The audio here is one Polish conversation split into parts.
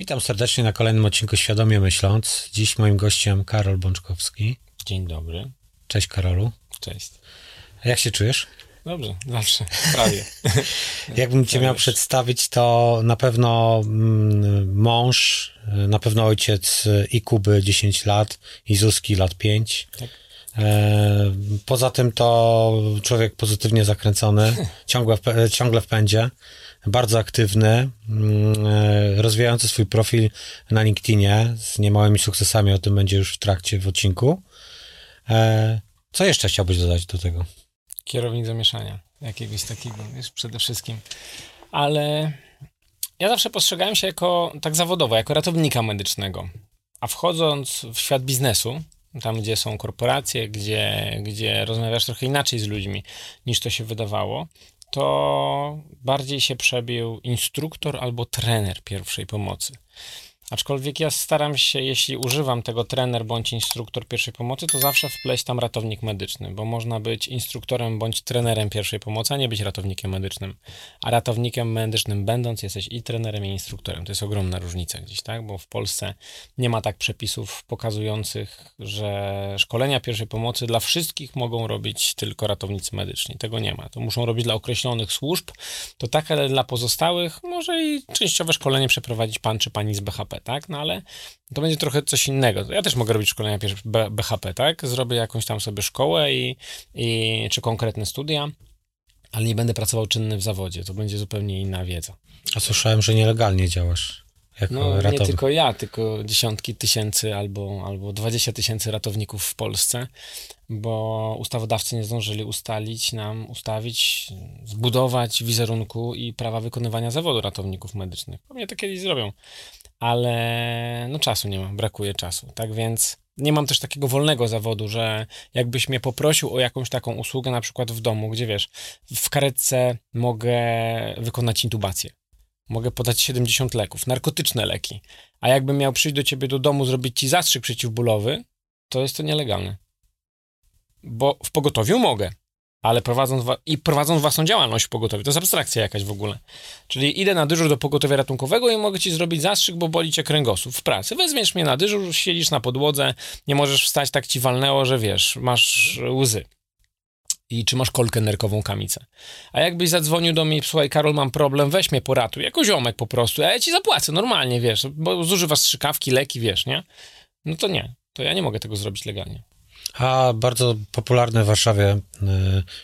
Witam serdecznie na kolejnym odcinku Świadomie Myśląc. Dziś moim gościem Karol Bączkowski. Dzień dobry. Cześć Karolu. Cześć. A jak się czujesz? Dobrze, zawsze, prawie. Jakbym cię miał przedstawić, to na pewno mm, mąż, na pewno ojciec i Kuby 10 lat, i Zuzki lat 5. Tak. E, poza tym to człowiek pozytywnie zakręcony, ciągle w, ciągle w pędzie, bardzo aktywny, mm, e, rozwijający swój profil na LinkedInie z niemałymi sukcesami, o tym będzie już w trakcie w odcinku. E, co jeszcze chciałbyś dodać do tego? Kierownik zamieszania, jakiegoś takiego, wiesz, przede wszystkim. Ale ja zawsze postrzegałem się jako, tak zawodowo, jako ratownika medycznego. A wchodząc w świat biznesu, tam gdzie są korporacje, gdzie, gdzie rozmawiasz trochę inaczej z ludźmi niż to się wydawało, to bardziej się przebił instruktor albo trener pierwszej pomocy. Aczkolwiek ja staram się, jeśli używam tego trener bądź instruktor pierwszej pomocy, to zawsze wpleść tam ratownik medyczny, bo można być instruktorem bądź trenerem pierwszej pomocy, a nie być ratownikiem medycznym. A ratownikiem medycznym będąc, jesteś i trenerem, i instruktorem. To jest ogromna różnica gdzieś, tak? Bo w Polsce nie ma tak przepisów pokazujących, że szkolenia pierwszej pomocy dla wszystkich mogą robić tylko ratownicy medyczni. Tego nie ma. To muszą robić dla określonych służb. To tak, ale dla pozostałych może i częściowe szkolenie przeprowadzić pan czy pani z BHP tak? No ale to będzie trochę coś innego. Ja też mogę robić szkolenia BHP, tak? Zrobię jakąś tam sobie szkołę i, i czy konkretne studia, ale nie będę pracował czynny w zawodzie. To będzie zupełnie inna wiedza. A słyszałem, że nielegalnie działasz. Jako no ratownik. nie tylko ja, tylko dziesiątki tysięcy albo, albo 20 tysięcy ratowników w Polsce, bo ustawodawcy nie zdążyli ustalić nam, ustawić, zbudować wizerunku i prawa wykonywania zawodu ratowników medycznych. Pewnie to kiedyś zrobią ale no czasu nie mam, brakuje czasu. Tak więc nie mam też takiego wolnego zawodu, że jakbyś mnie poprosił o jakąś taką usługę, na przykład w domu, gdzie wiesz, w karetce mogę wykonać intubację. Mogę podać 70 leków, narkotyczne leki. A jakbym miał przyjść do ciebie do domu, zrobić ci zastrzyk przeciwbólowy, to jest to nielegalne. Bo w pogotowiu mogę, ale prowadząc i prowadząc własną działalność w pogotowiu. To jest abstrakcja jakaś w ogóle. Czyli idę na dyżur do pogotowia ratunkowego i mogę ci zrobić zastrzyk, bo boli cię kręgosłup w pracy. Weźmiesz mnie na dyżur, siedzisz na podłodze, nie możesz wstać, tak ci walnęło, że wiesz, masz łzy. I czy masz kolkę nerkową kamicę. A jakbyś zadzwonił do mnie, słuchaj, Karol, mam problem, weź mnie poratuj, jako ziomek po prostu, a ja ci zapłacę normalnie, wiesz, bo zużywasz strzykawki, leki, wiesz, nie? No to nie, to ja nie mogę tego zrobić legalnie. A bardzo popularne w Warszawie, y,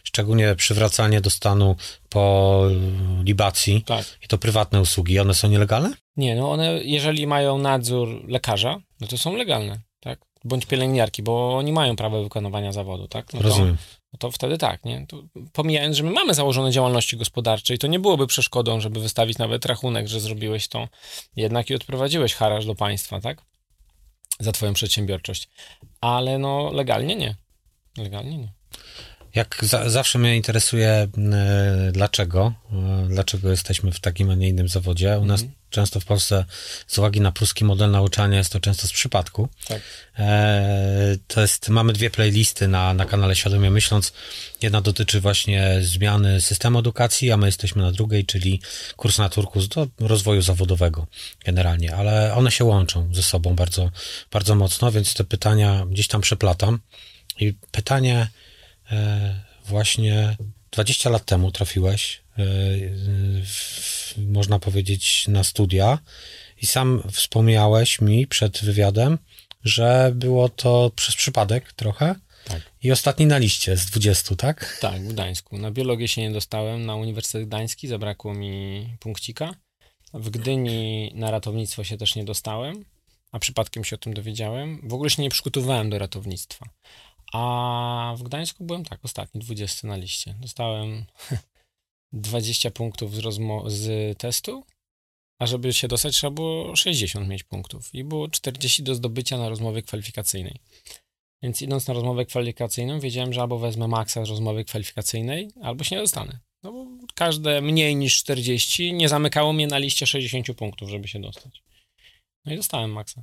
szczególnie przywracanie do stanu po libacji. Tak. I to prywatne usługi. One są nielegalne? Nie, no one, jeżeli mają nadzór lekarza, no to są legalne, tak? Bądź pielęgniarki, bo oni mają prawo wykonywania zawodu, tak? No Rozumiem. To, no to wtedy tak, nie? To pomijając, że my mamy założone działalności gospodarcze i to nie byłoby przeszkodą, żeby wystawić nawet rachunek, że zrobiłeś to jednak i odprowadziłeś haraż do państwa, tak? za twoją przedsiębiorczość. Ale no legalnie nie. Legalnie nie. Jak za, zawsze mnie interesuje, y, dlaczego, y, dlaczego jesteśmy w takim, a nie innym zawodzie. U nas mm -hmm. Często w Polsce, z uwagi na pruski model nauczania, jest to często z przypadku. Tak. E, to jest, mamy dwie playlisty na, na kanale Świadomie Myśląc. Jedna dotyczy właśnie zmiany systemu edukacji, a my jesteśmy na drugiej, czyli kurs na turkus do rozwoju zawodowego generalnie, ale one się łączą ze sobą bardzo, bardzo mocno, więc te pytania gdzieś tam przeplatam. I pytanie, E, właśnie 20 lat temu trafiłeś, można powiedzieć, na studia i sam wspomniałeś mi przed wywiadem, że było to przez przypadek trochę. Tak. I ostatni na liście z 20, tak? Tak, w Gdańsku. Na biologię się nie dostałem, na Uniwersytet Gdański zabrakło mi punkcika. W Gdyni na ratownictwo się też nie dostałem, a przypadkiem się o tym dowiedziałem. W ogóle się nie przygotowywałem do ratownictwa. A w Gdańsku byłem tak, ostatni, 20 na liście. Dostałem 20 punktów z, z testu, a żeby się dostać, trzeba było 60 mieć punktów. I było 40 do zdobycia na rozmowie kwalifikacyjnej. Więc idąc na rozmowę kwalifikacyjną, wiedziałem, że albo wezmę maksa z rozmowy kwalifikacyjnej, albo się nie dostanę. No bo każde mniej niż 40 nie zamykało mnie na liście 60 punktów, żeby się dostać. No i dostałem maksa.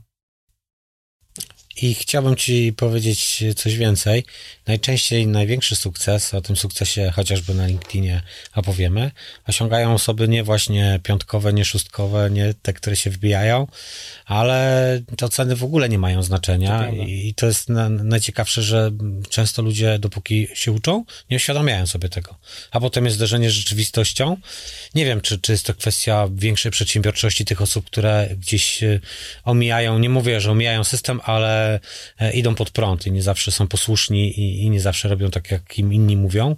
I chciałbym Ci powiedzieć coś więcej. Najczęściej największy sukces, o tym sukcesie chociażby na LinkedInie opowiemy, osiągają osoby nie właśnie piątkowe, nie szóstkowe, nie te, które się wbijają, ale te oceny w ogóle nie mają znaczenia. To I to jest na, najciekawsze, że często ludzie, dopóki się uczą, nie uświadamiają sobie tego. A potem jest zderzenie z rzeczywistością. Nie wiem, czy, czy jest to kwestia większej przedsiębiorczości tych osób, które gdzieś e, omijają, nie mówię, że omijają system, ale e, idą pod prąd i nie zawsze są posłuszni i, i nie zawsze robią tak, jak im inni mówią.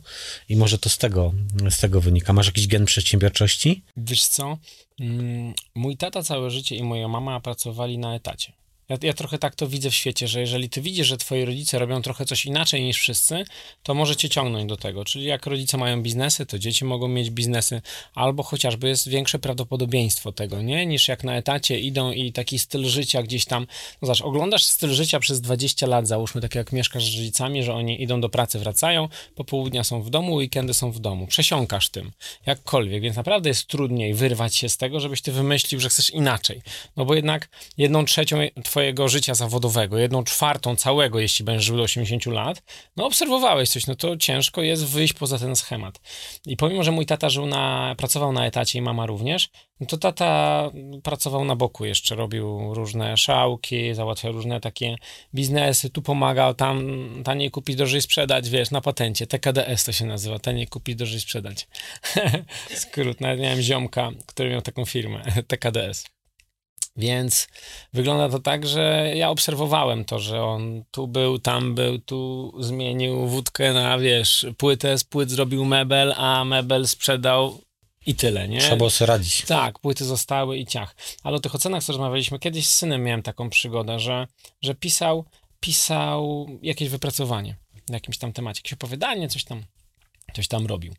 I może to z tego, z tego wynika. Masz jakiś gen przedsiębiorczości? Wiesz co? Mm, mój tata całe życie i moja mama pracowali na etacie. Ja, ja, trochę tak to widzę w świecie, że jeżeli ty widzisz, że twoi rodzice robią trochę coś inaczej niż wszyscy, to może cię ciągnąć do tego. Czyli jak rodzice mają biznesy, to dzieci mogą mieć biznesy, albo chociażby jest większe prawdopodobieństwo tego, nie? Niż jak na etacie idą i taki styl życia gdzieś tam, no zobacz, oglądasz styl życia przez 20 lat, załóżmy tak jak mieszkasz z rodzicami, że oni idą do pracy, wracają, popołudnia są w domu, weekendy są w domu. Przesiąkasz tym, jakkolwiek, więc naprawdę jest trudniej wyrwać się z tego, żebyś ty wymyślił, że chcesz inaczej. No bo jednak jedną trzecią twojego życia zawodowego, jedną czwartą całego, jeśli będziesz żył do 80 lat, no obserwowałeś coś, no to ciężko jest wyjść poza ten schemat. I pomimo, że mój tata żył na, pracował na etacie i mama również, no to tata pracował na boku jeszcze, robił różne szałki, załatwiał różne takie biznesy, tu pomagał, tam taniej kupić, drożej sprzedać, wiesz, na patencie, TKDS to się nazywa, taniej kupić, drożej sprzedać. Skrót, nawet miałem ziomka, który miał taką firmę, TKDS. Więc wygląda to tak, że ja obserwowałem to, że on tu był, tam był, tu zmienił wódkę na, wiesz, płytę z płyt zrobił mebel, a mebel sprzedał i tyle, nie? Trzeba było sobie radzić. Tak, płyty zostały i ciach. Ale o tych ocenach, co rozmawialiśmy, kiedyś z synem miałem taką przygodę, że, że pisał, pisał jakieś wypracowanie na jakimś tam temacie, jakieś opowiadanie, coś tam, coś tam robił.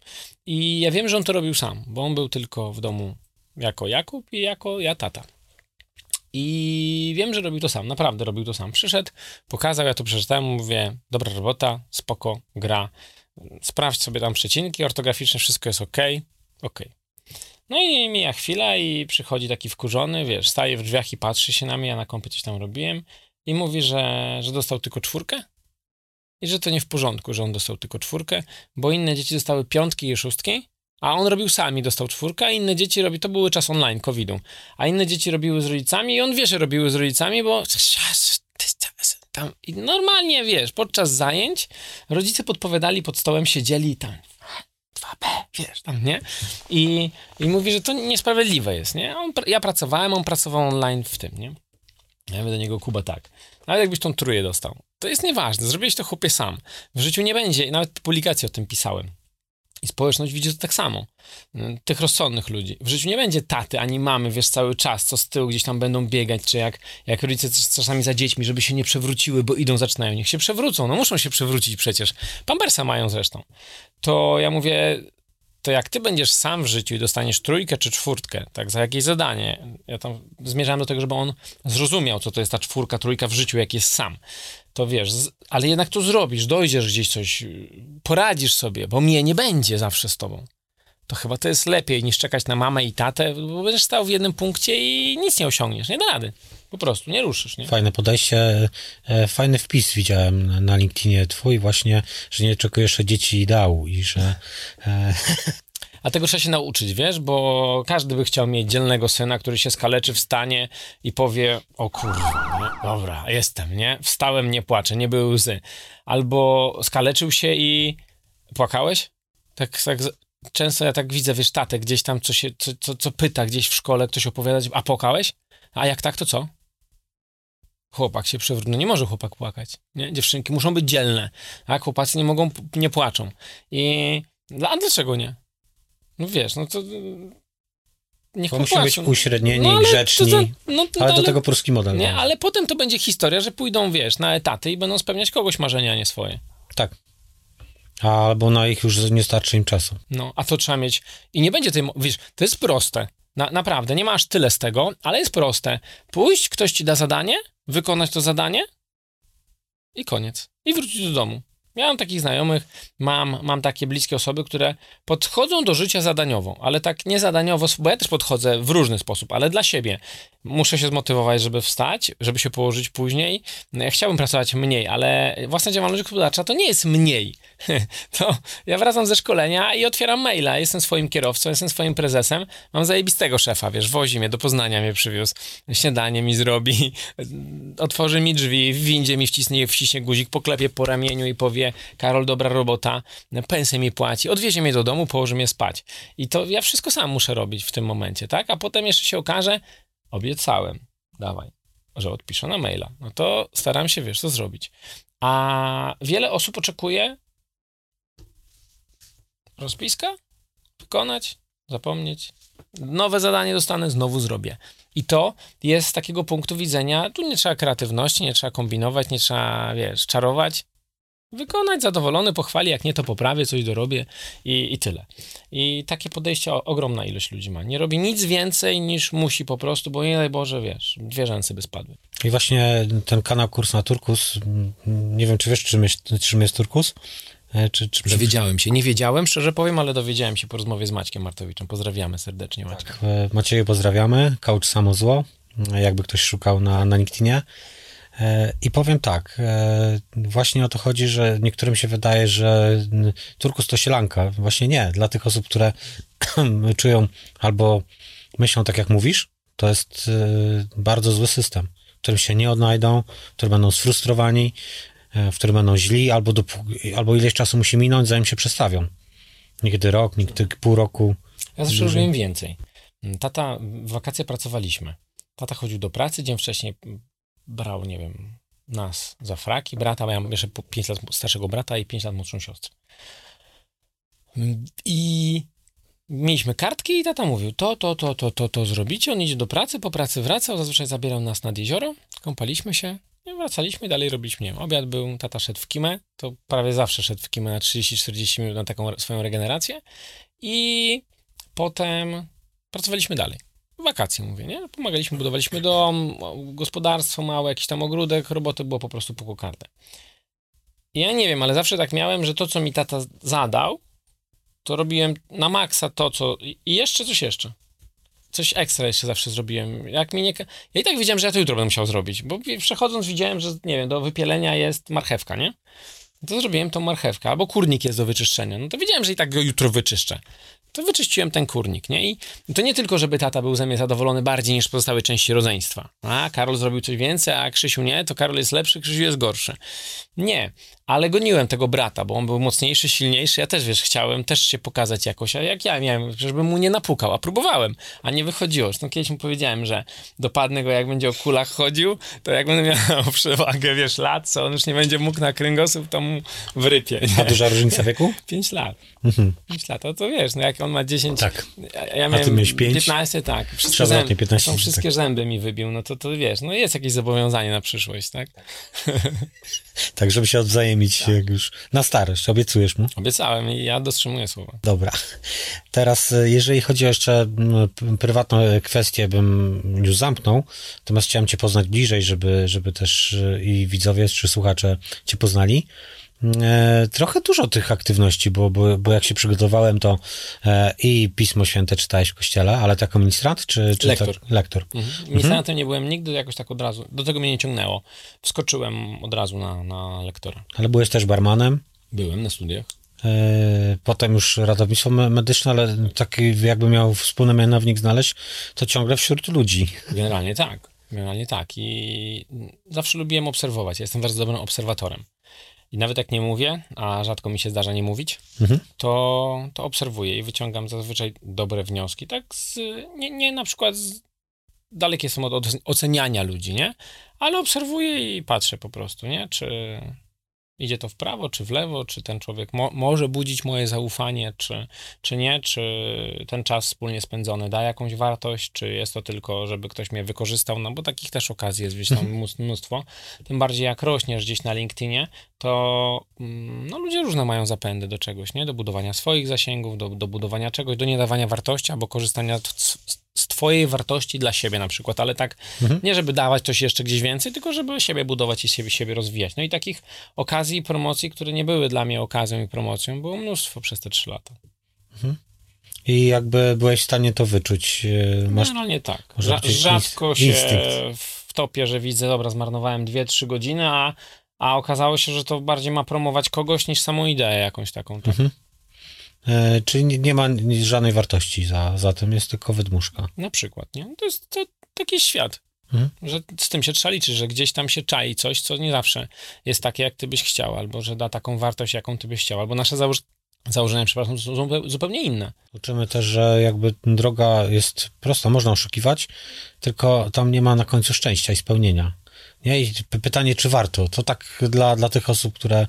I ja wiem, że on to robił sam, bo on był tylko w domu jako Jakub i jako ja tata. I wiem, że robił to sam, naprawdę robił to sam. Przyszedł, pokazał, ja to przeczytałem, mówię, dobra robota, spoko, gra, sprawdź sobie tam przecinki ortograficzne, wszystko jest ok, ok. No i mija chwila i przychodzi taki wkurzony, wiesz, staje w drzwiach i patrzy się na mnie, ja na kąpie coś tam robiłem i mówi, że, że dostał tylko czwórkę i że to nie w porządku, że on dostał tylko czwórkę, bo inne dzieci dostały piątki i szóstki, a on robił sami, dostał czwórkę, a inne dzieci robi, to były czas online, COVID-u, a inne dzieci robiły z rodzicami i on wie, że robiły z rodzicami, bo tam i normalnie, wiesz, podczas zajęć rodzice podpowiadali, pod stołem siedzieli i tam 2B, wiesz, tam, nie? I, i mówi, że to niesprawiedliwe jest, nie? On, ja pracowałem, on pracował online w tym, nie? Ja mówię do niego, Kuba, tak. Nawet jakbyś tą tróję dostał, to jest nieważne, zrobiłeś to chłopie sam. W życiu nie będzie, nawet publikację o tym pisałem i społeczność widzi to tak samo. Tych rozsądnych ludzi. W życiu nie będzie taty ani mamy, wiesz, cały czas, co z tyłu gdzieś tam będą biegać, czy jak, jak rodzice czasami za dziećmi, żeby się nie przewróciły, bo idą, zaczynają. Niech się przewrócą, no muszą się przewrócić przecież. Pampersa mają zresztą. To ja mówię, to jak ty będziesz sam w życiu i dostaniesz trójkę czy czwórkę, tak, za jakieś zadanie, ja tam zmierzałem do tego, żeby on zrozumiał, co to jest ta czwórka, trójka w życiu, jak jest sam, to wiesz, ale jednak to zrobisz, dojdziesz gdzieś coś, poradzisz sobie, bo mnie nie będzie zawsze z tobą. To chyba to jest lepiej niż czekać na mamę i tatę, bo będziesz stał w jednym punkcie i nic nie osiągniesz, nie da rady. Po prostu, nie ruszysz, nie? Fajne podejście, e, fajny wpis widziałem na LinkedInie twój właśnie, że nie czekujesz jeszcze dzieci ideału i że... E... A tego trzeba się nauczyć, wiesz, bo każdy by chciał mieć dzielnego syna, który się skaleczy, wstanie i powie, o kurwa, dobra, jestem, nie? Wstałem, nie płaczę, nie były łzy. Albo skaleczył się i płakałeś? Tak, tak często ja tak widzę, wiesz, tatę gdzieś tam, co, się, co, co, co pyta gdzieś w szkole, ktoś opowiada, a płakałeś? A jak tak, to co? Chłopak się przewrócił. No nie może chłopak płakać. Nie? Dziewczynki muszą być dzielne. Tak? Chłopacy nie mogą, nie płaczą. I a dlaczego nie? No wiesz, no to niech Bo musi być uśrednieni, no, grzeczni, to, no, to, ale do tego polski model. Nie, ale potem to będzie historia, że pójdą, wiesz, na etaty i będą spełniać kogoś marzenia, a nie swoje. Tak. Albo na ich już nie starczy im czasu. No, a to trzeba mieć. I nie będzie tej. Wiesz, to jest proste. Na, naprawdę, nie masz tyle z tego, ale jest proste. Pójść, ktoś ci da zadanie, wykonać to zadanie i koniec. I wrócić do domu. Miałem takich znajomych, mam, mam takie bliskie osoby, które podchodzą do życia zadaniowo, ale tak nie zadaniowo, bo ja też podchodzę w różny sposób, ale dla siebie. Muszę się zmotywować, żeby wstać, żeby się położyć później. Chciałbym pracować mniej, ale własna działalność gospodarcza to nie jest mniej. To ja wracam ze szkolenia i otwieram maila. Jestem swoim kierowcą, jestem swoim prezesem. Mam zajebistego szefa, wiesz, wozi mnie do Poznania, mnie przywiózł, śniadanie mi zrobi, otworzy mi drzwi, w windzie mi wcisnie, wciśnie guzik, poklepie po ramieniu i powie Karol, dobra robota, pensję mi płaci, odwiezie mnie do domu, położy mnie spać. I to ja wszystko sam muszę robić w tym momencie, tak? A potem jeszcze się okaże, obiecałem, dawaj, że odpiszę na maila. No to staram się, wiesz, co zrobić. A wiele osób oczekuje rozpiska, wykonać, zapomnieć. Nowe zadanie dostanę, znowu zrobię. I to jest z takiego punktu widzenia, tu nie trzeba kreatywności, nie trzeba kombinować, nie trzeba, wiesz, czarować. Wykonać zadowolony, pochwali, jak nie to poprawię, coś dorobię i, i tyle. I takie podejście ogromna ilość ludzi ma. Nie robi nic więcej niż musi po prostu, bo nie daj Boże, wiesz, dwie rzęsy by spadły. I właśnie ten kanał Kurs na Turkus, nie wiem, czy wiesz, czym jest, czym jest Turkus? E, czy, czy... Dowiedziałem się. Nie wiedziałem, szczerze powiem, ale dowiedziałem się po rozmowie z Maćkiem Martowiczem. Pozdrawiamy serdecznie Maćka. Tak. E, Macieju pozdrawiamy. Coach Samo Zło, jakby ktoś szukał na, na LinkedInie. E, I powiem tak, właśnie o to chodzi, że niektórym się wydaje, że turkus to sielanka. Właśnie nie. Dla tych osób, które czują albo myślą tak, jak mówisz, to jest bardzo zły system, w którym się nie odnajdą, którzy będą sfrustrowani, E, w którym będą źli, albo, albo ileś czasu musi minąć, zanim się przestawią. Nigdy rok, nigdy pół roku. Ja zawsze robiłem więcej. Tata, w wakacje pracowaliśmy. Tata chodził do pracy, dzień wcześniej brał, nie wiem, nas za fraki, brata, mam jeszcze 5 lat starszego brata i 5 lat młodszą siostrę. I mieliśmy kartki i tata mówił, to, to, to, to, to, to zrobicie, on idzie do pracy, po pracy wracał, zazwyczaj zabierał nas nad jezioro, kąpaliśmy się, i wracaliśmy dalej robiliśmy, nie wiem, obiad był, tata szedł w kimę, to prawie zawsze szedł w kimę na 30-40 minut na taką swoją regenerację i potem pracowaliśmy dalej. Wakacje mówię, nie? Pomagaliśmy, budowaliśmy dom, gospodarstwo małe, jakiś tam ogródek, roboty było po prostu po kokardę. Ja nie wiem, ale zawsze tak miałem, że to, co mi tata zadał, to robiłem na maksa to, co... i jeszcze coś jeszcze coś ekstra jeszcze zawsze zrobiłem. Jak mi nie... Ja i tak wiedziałem, że ja to jutro będę musiał zrobić, bo przechodząc widziałem, że nie wiem, do wypielenia jest marchewka, nie? To zrobiłem tą marchewkę, albo kurnik jest do wyczyszczenia. No to wiedziałem, że i tak go jutro wyczyszczę to wyczyściłem ten kurnik, nie? I to nie tylko, żeby tata był ze mnie zadowolony bardziej niż pozostałe części rodzeństwa. A, Karol zrobił coś więcej, a Krzysiu nie, to Karol jest lepszy, Krzysiu jest gorszy. Nie, ale goniłem tego brata, bo on był mocniejszy, silniejszy, ja też, wiesz, chciałem też się pokazać jakoś, a jak ja miałem, żeby mu nie napukał, a próbowałem, a nie wychodziło. Zresztą kiedyś mu powiedziałem, że dopadnę go, jak będzie o kulach chodził, to jak będę miał przewagę, wiesz, lat, co on już nie będzie mógł na kręgosłup, to mu wrypie. Nie? A duża różnica wieku? Pięć lat. Mhm. Pięć lat, to, to wiesz, no jak on ma 10, tak. ja miałem A ty miałeś 5? 15, tak. Wszystkie, zęby, 15, są wszystkie tak. zęby mi wybił, no to, to wiesz, no jest jakieś zobowiązanie na przyszłość, tak? tak, żeby się odwzajemnić tak. jak już na starość, obiecujesz mu? Obiecałem i ja dotrzymuję słowa. Dobra. Teraz, e, jeżeli chodzi o jeszcze prywatne kwestie, bym już zamknął, natomiast chciałem cię poznać bliżej, żeby, żeby też e, i widzowie czy słuchacze cię poznali. E, trochę dużo tych aktywności, bo, bo, bo jak się przygotowałem, to e, i Pismo Święte czytałeś w kościele, ale jako ministrant, czy, czy lektor? Tak, lektor. Mhm. Ministrantem mhm. nie byłem nigdy jakoś tak od razu, do tego mnie nie ciągnęło. Wskoczyłem od razu na, na lektora. Ale byłeś też barmanem? Byłem na studiach. E, potem już ratownictwo medyczne, ale taki jakby miał wspólny mianownik znaleźć, to ciągle wśród ludzi. Generalnie tak. Generalnie tak. I zawsze lubiłem obserwować. Ja jestem bardzo dobrym obserwatorem. I nawet jak nie mówię, a rzadko mi się zdarza nie mówić, mhm. to, to obserwuję i wyciągam zazwyczaj dobre wnioski. Tak, z, nie, nie na przykład z, dalekie są od oceniania ludzi, nie? Ale obserwuję i patrzę po prostu, nie? Czy, idzie to w prawo, czy w lewo, czy ten człowiek mo może budzić moje zaufanie, czy, czy nie, czy ten czas wspólnie spędzony da jakąś wartość, czy jest to tylko, żeby ktoś mnie wykorzystał, no bo takich też okazji jest gdzieś tam mhm. mnóstwo. Tym bardziej jak rośniesz gdzieś na LinkedInie, to mm, no, ludzie różne mają zapędy do czegoś, nie? Do budowania swoich zasięgów, do, do budowania czegoś, do nie dawania wartości albo korzystania z twojej wartości dla siebie na przykład, ale tak mhm. nie żeby dawać coś jeszcze gdzieś więcej, tylko żeby siebie budować i siebie, siebie rozwijać. No i takich okazji i promocji, które nie były dla mnie okazją i promocją, było mnóstwo przez te trzy lata. Mhm. I jakby byłeś w stanie to wyczuć. E, masz, Generalnie tak. rzadko się wtopię, że widzę, dobra, zmarnowałem 2-3 godziny, a, a okazało się, że to bardziej ma promować kogoś niż samą ideę jakąś taką. Tak? Mhm. E, czyli nie, nie ma żadnej wartości za, za tym, jest tylko wydmuszka. Na przykład, nie? To jest to, taki świat. Mhm. Że z tym się trzeba liczyć, że gdzieś tam się czai coś, co nie zawsze jest takie, jak ty byś chciał, albo że da taką wartość, jaką ty byś chciał, albo nasze założ założenia, przepraszam, są zupełnie inne. Uczymy też, że jakby droga jest prosta, można oszukiwać, tylko tam nie ma na końcu szczęścia i spełnienia. Nie? I pytanie, czy warto? To tak dla, dla tych osób, które,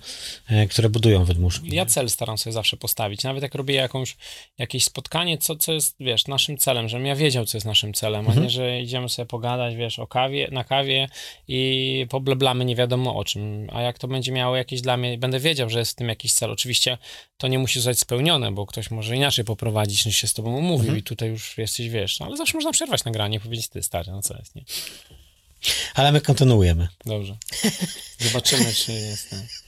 e, które budują wydmuszki. Ja cel staram sobie zawsze postawić. Nawet jak robię jakąś, jakieś spotkanie, co, co jest, wiesz, naszym celem, żebym ja wiedział, co jest naszym celem, mhm. a nie, że idziemy sobie pogadać, wiesz, o kawie, na kawie i pobleblamy nie wiadomo o czym. A jak to będzie miało jakieś dla mnie, będę wiedział, że jest w tym jakiś cel. Oczywiście to nie musi zostać spełnione, bo ktoś może inaczej poprowadzić, niż się z tobą umówił mhm. i tutaj już jesteś, wiesz, no, ale zawsze można przerwać nagranie i powiedzieć, ty stary, no co jest, nie? Ale my kontynuujemy. Dobrze. Zobaczymy, czy jest.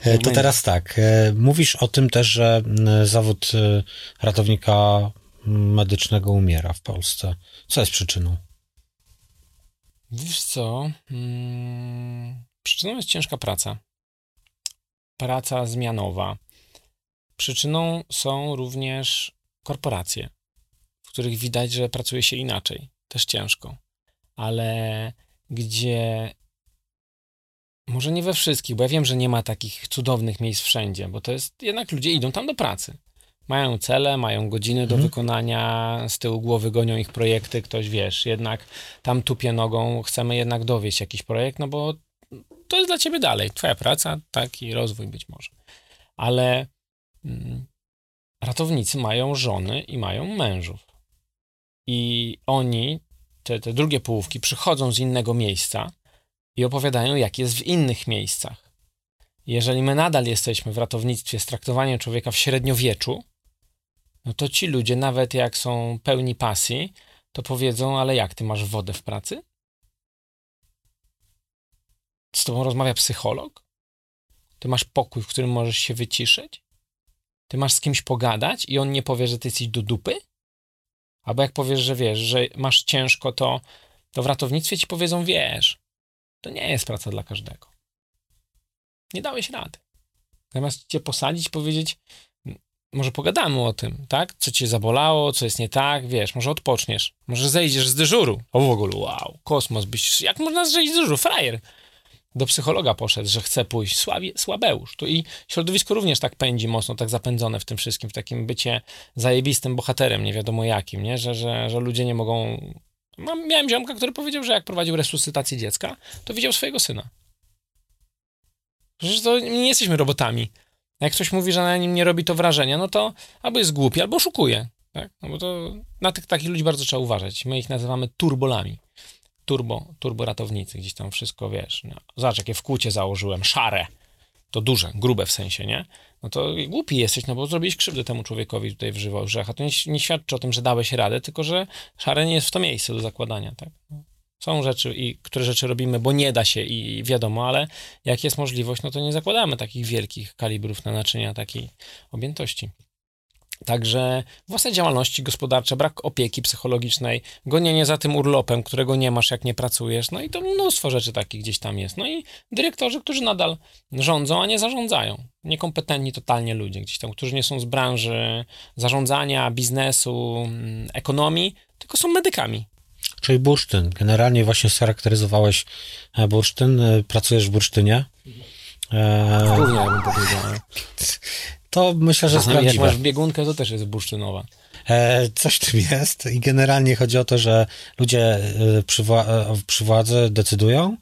E, to teraz tak. E, mówisz o tym też, że zawód e, ratownika medycznego umiera w Polsce. Co jest przyczyną? Wiesz co? Hmm, przyczyną jest ciężka praca. Praca zmianowa. Przyczyną są również korporacje, w których widać, że pracuje się inaczej. Też ciężko ale gdzie może nie we wszystkich, bo ja wiem, że nie ma takich cudownych miejsc wszędzie, bo to jest jednak ludzie idą tam do pracy. Mają cele, mają godziny do mhm. wykonania, z tyłu głowy gonią ich projekty, ktoś wiesz, jednak tam tupie nogą, chcemy jednak dowieść jakiś projekt, no bo to jest dla ciebie dalej, twoja praca, taki rozwój być może. Ale mm, ratownicy mają żony i mają mężów. I oni te, te drugie połówki przychodzą z innego miejsca i opowiadają, jak jest w innych miejscach. Jeżeli my nadal jesteśmy w ratownictwie z traktowaniem człowieka w średniowieczu, no to ci ludzie, nawet jak są pełni pasji, to powiedzą, ale jak, ty masz wodę w pracy? Z tobą rozmawia psycholog? Ty masz pokój, w którym możesz się wyciszyć? Ty masz z kimś pogadać i on nie powie, że ty jesteś do dupy? Albo jak powiesz, że wiesz, że masz ciężko, to, to w ratownictwie ci powiedzą, wiesz, to nie jest praca dla każdego. Nie dałeś rady. Zamiast cię posadzić powiedzieć, może pogadamy o tym, tak? Co cię zabolało, co jest nie tak, wiesz, może odpoczniesz, może zejdziesz z dyżuru. O w ogóle, wow, kosmos, byś, jak można zejść z dyżuru? Frajer do psychologa poszedł, że chce pójść, słabi, słabeusz. Tu i środowisko również tak pędzi mocno, tak zapędzone w tym wszystkim, w takim bycie zajebistym bohaterem, nie wiadomo jakim, nie? Że, że, że ludzie nie mogą... Mam, miałem ziomka, który powiedział, że jak prowadził resuscytację dziecka, to widział swojego syna. Przecież to nie jesteśmy robotami. Jak ktoś mówi, że na nim nie robi to wrażenia, no to albo jest głupi, albo oszukuje. Tak? No bo to na tych takich ludzi bardzo trzeba uważać. My ich nazywamy turbolami turbo, turbo ratownicy, gdzieś tam wszystko, wiesz, no, zobacz, jakie wkłucie założyłem, szare, to duże, grube w sensie, nie? No to głupi jesteś, no bo zrobiłeś krzywdę temu człowiekowi tutaj w Żyworzech, a to nie, nie, świadczy o tym, że dałeś radę, tylko że szare nie jest w to miejsce do zakładania, tak? No, są rzeczy, i które rzeczy robimy, bo nie da się i wiadomo, ale jak jest możliwość, no to nie zakładamy takich wielkich kalibrów na naczynia takiej objętości. Także własne działalności gospodarcze, brak opieki psychologicznej, gonienie za tym urlopem, którego nie masz, jak nie pracujesz, no i to mnóstwo rzeczy takich gdzieś tam jest. No i dyrektorzy, którzy nadal rządzą, a nie zarządzają. Niekompetentni totalnie ludzie gdzieś tam, którzy nie są z branży zarządzania, biznesu, mm, ekonomii, tylko są medykami. Czyli bursztyn. Generalnie właśnie scharakteryzowałeś e, bursztyn, e, pracujesz w bursztynie. Eee... Równie, bym powiedział. To myślę, że jest prawdziwe. Jak masz biegunkę, to też jest bursztynowa. E, coś tym jest i generalnie chodzi o to, że ludzie e, przy, wła e, przy władzy decydują,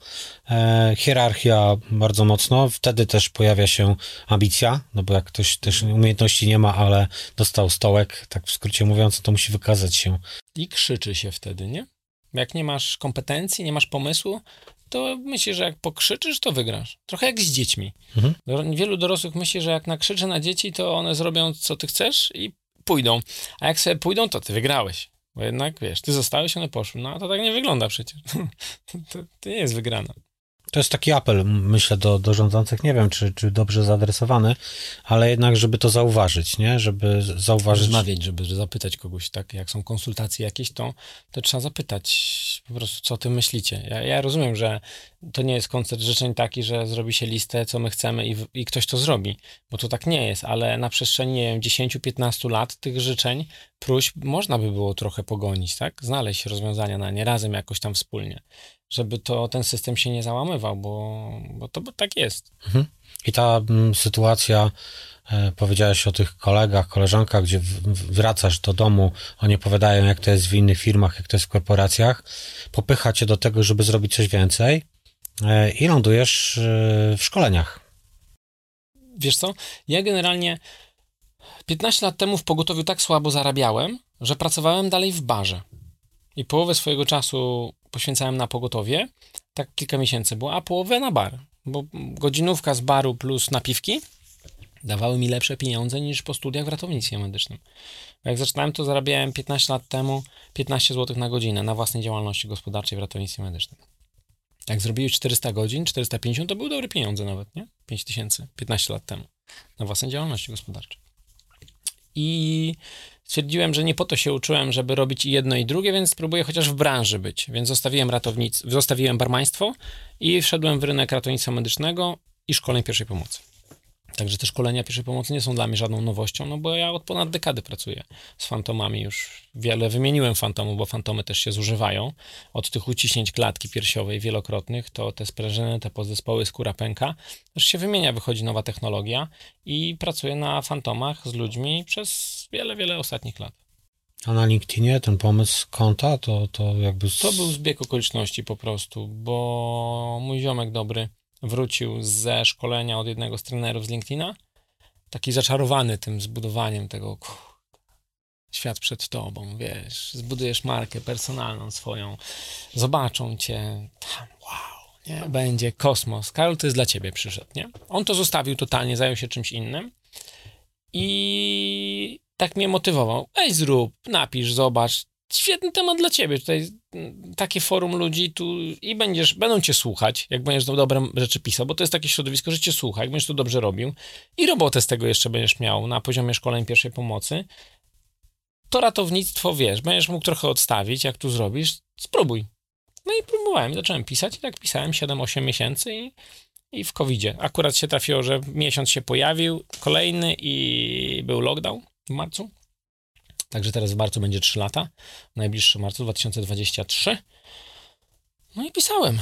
hierarchia bardzo mocno, wtedy też pojawia się ambicja, no bo jak ktoś też umiejętności nie ma, ale dostał stołek, tak w skrócie mówiąc, to musi wykazać się. I krzyczy się wtedy, nie? Jak nie masz kompetencji, nie masz pomysłu, to myślę, że jak pokrzyczysz, to wygrasz. Trochę jak z dziećmi. Mhm. Wielu dorosłych myśli, że jak nakrzyczy na dzieci, to one zrobią, co ty chcesz i pójdą. A jak sobie pójdą, to ty wygrałeś. Bo jednak, wiesz, ty zostałeś, one poszły. No a to tak nie wygląda przecież. to, to nie jest wygrana. To jest taki apel, myślę, do, do rządzących. Nie wiem, czy, czy dobrze zaadresowany, ale jednak, żeby to zauważyć, nie? Żeby zauważyć. Rozmawiać, żeby zapytać kogoś, tak? Jak są konsultacje jakieś, to, to trzeba zapytać po prostu, co ty myślicie. Ja, ja rozumiem, że to nie jest koncert życzeń taki, że zrobi się listę, co my chcemy i, i ktoś to zrobi, bo to tak nie jest, ale na przestrzeni, nie wiem, 10-15 lat tych życzeń, próśb można by było trochę pogonić, tak? Znaleźć rozwiązania na nie razem jakoś tam wspólnie żeby to ten system się nie załamywał, bo, bo to bo tak jest. Mhm. I ta m, mm, sytuacja, e, powiedziałeś o tych kolegach, koleżankach, gdzie w, wracasz do domu, oni opowiadają, jak to jest w innych firmach, jak to jest w korporacjach, popycha cię do tego, żeby zrobić coś więcej e, i lądujesz e, w szkoleniach. Wiesz co, ja generalnie 15 lat temu w pogotowiu tak słabo zarabiałem, że pracowałem dalej w barze. I połowę swojego czasu poświęcałem na pogotowie, tak kilka miesięcy było, a połowę na bar, bo godzinówka z baru plus napiwki dawały mi lepsze pieniądze niż po studiach w ratownictwie medycznym. Jak zaczynałem, to zarabiałem 15 lat temu 15 zł na godzinę na własnej działalności gospodarczej w ratownictwie medycznym. Jak zrobiłeś 400 godzin, 450, to były dobre pieniądze nawet, nie? 5000, 15 lat temu na własnej działalności gospodarczej. I stwierdziłem, że nie po to się uczyłem, żeby robić i jedno i drugie, więc spróbuję chociaż w branży być. Więc zostawiłem ratownic, zostawiłem barmaństwo i wszedłem w rynek ratownictwa medycznego i szkoleń pierwszej pomocy. Także te szkolenia pierwszej pomocy nie są dla mnie żadną nowością, no bo ja od ponad dekady pracuję z fantomami już. Wiele wymieniłem fantomów, bo fantomy też się zużywają. Od tych uciśnięć klatki piersiowej wielokrotnych, to te sprężyny, te podzespoły, skóra pęka, też się wymienia, wychodzi nowa technologia i pracuję na fantomach z ludźmi przez wiele, wiele ostatnich lat. A na LinkedInie ten pomysł konta, to, to jakby... To był zbieg okoliczności po prostu, bo mój ziomek dobry wrócił ze szkolenia od jednego z trenerów z LinkedIna, taki zaczarowany tym zbudowaniem tego świat przed tobą, wiesz, zbudujesz markę personalną swoją, zobaczą cię, tam, wow, nie? będzie kosmos. Karol, to jest dla ciebie przyszedł, nie? On to zostawił totalnie, zajął się czymś innym i tak mnie motywował. Ej, zrób, napisz, zobacz, świetny temat dla ciebie. Tutaj mm, takie forum ludzi tu i będziesz, będą cię słuchać, jak będziesz dobre rzeczy pisał, bo to jest takie środowisko, że cię słucha, jak będziesz to dobrze robił i robotę z tego jeszcze będziesz miał na poziomie szkoleń pierwszej pomocy, to ratownictwo, wiesz, będziesz mógł trochę odstawić, jak tu zrobisz, spróbuj. No i próbowałem, zacząłem pisać i tak pisałem 7-8 miesięcy i, i w covid Akurat się trafiło, że miesiąc się pojawił, kolejny i był lockdown w marcu. Także teraz w marcu będzie 3 lata. Najbliższy marcu 2023. No i pisałem.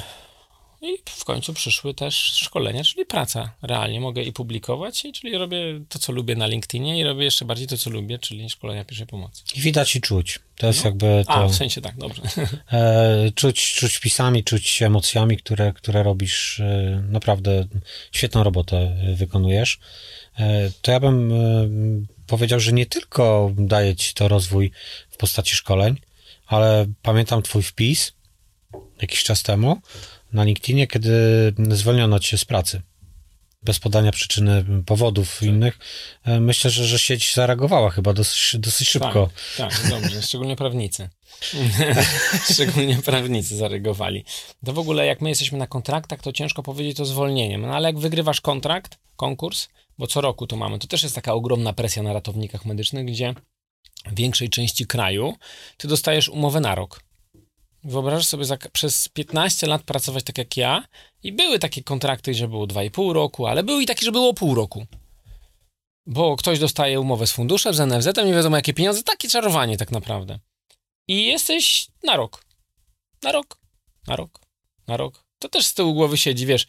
I w końcu przyszły też szkolenia, czyli praca. Realnie mogę i publikować, i czyli robię to, co lubię na LinkedInie i robię jeszcze bardziej to, co lubię, czyli szkolenia pierwszej pomocy. I widać i czuć. To jest no. jakby to... A, w sensie tak, dobrze. E, czuć, czuć pisami, czuć emocjami, które, które robisz. E, naprawdę świetną robotę wykonujesz. E, to ja bym e, powiedział, że nie tylko daje ci to rozwój w postaci szkoleń, ale pamiętam twój wpis jakiś czas temu na LinkedInie, kiedy zwolniono cię z pracy bez podania przyczyny powodów innych. E, myślę, że, że sieć zareagowała chyba dosyć, dosyć szybko. Tak, tak dobrze, szczególnie prawnicy. szczególnie prawnicy zareagowali. To w ogóle jak my jesteśmy na kontraktach, to ciężko powiedzieć o zwolnieniem, no ale jak wygrywasz kontrakt, konkurs, bo co roku to mamy. To też jest taka ogromna presja na ratownikach medycznych, gdzie w większej części kraju ty dostajesz umowę na rok. Wyobrażasz sobie za, przez 15 lat pracować tak jak ja i były takie kontrakty, że było 2,5 roku, ale były i takie, że było pół roku. Bo ktoś dostaje umowę z funduszem, z NFZ, nie wiadomo jakie pieniądze, takie czarowanie tak naprawdę. I jesteś na rok. Na rok. Na rok. Na rok. To też z tyłu głowy siedzi, wiesz.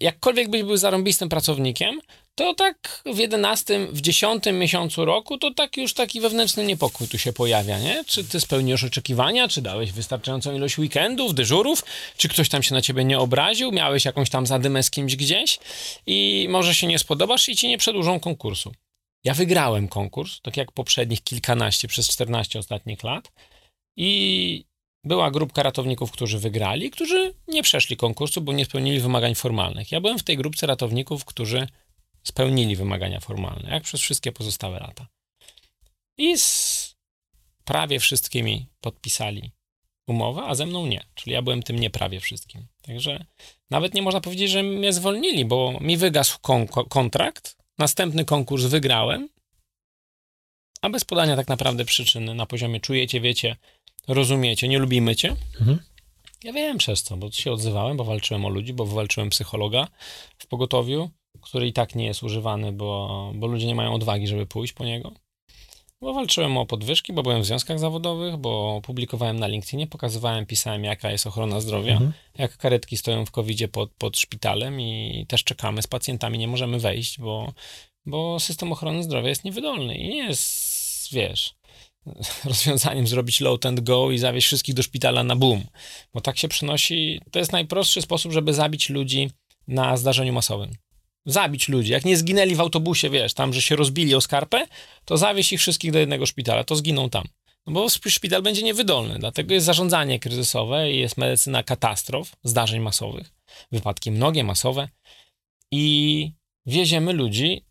Jakkolwiek byś był zarąbistym pracownikiem, to tak w 11, w 10 miesiącu roku, to tak już taki wewnętrzny niepokój tu się pojawia, nie? Czy ty spełnisz oczekiwania, czy dałeś wystarczającą ilość weekendów, dyżurów, czy ktoś tam się na ciebie nie obraził, miałeś jakąś tam zadymę z kimś gdzieś i może się nie spodobasz i ci nie przedłużą konkursu. Ja wygrałem konkurs, tak jak poprzednich kilkanaście przez 14 ostatnich lat i była grupka ratowników, którzy wygrali, którzy nie przeszli konkursu, bo nie spełnili wymagań formalnych. Ja byłem w tej grupce ratowników, którzy spełnili wymagania formalne, jak przez wszystkie pozostałe lata. I z prawie wszystkimi podpisali umowę, a ze mną nie. Czyli ja byłem tym nie prawie wszystkim. Także nawet nie można powiedzieć, że mnie zwolnili, bo mi wygasł kon kontrakt, następny konkurs wygrałem, a bez podania tak naprawdę przyczyny na poziomie czujecie, wiecie, rozumiecie, nie lubimy cię. Mhm. Ja wiem przez co, bo się odzywałem, bo walczyłem o ludzi, bo walczyłem psychologa w pogotowiu, który i tak nie jest używany, bo, bo ludzie nie mają odwagi, żeby pójść po niego. Bo walczyłem o podwyżki, bo byłem w związkach zawodowych, bo publikowałem na LinkedInie, pokazywałem, pisałem, jaka jest ochrona zdrowia, mhm. jak karetki stoją w covid pod, pod szpitalem i też czekamy z pacjentami, nie możemy wejść, bo, bo system ochrony zdrowia jest niewydolny i nie jest, wiesz, rozwiązaniem zrobić load and go i zawieźć wszystkich do szpitala na boom, bo tak się przenosi, to jest najprostszy sposób, żeby zabić ludzi na zdarzeniu masowym zabić ludzi. Jak nie zginęli w autobusie, wiesz, tam, że się rozbili o skarpę, to zawieź ich wszystkich do jednego szpitala, to zginą tam. No bo szpital będzie niewydolny, dlatego jest zarządzanie kryzysowe jest medycyna katastrof, zdarzeń masowych, wypadki mnogie, masowe i wieziemy ludzi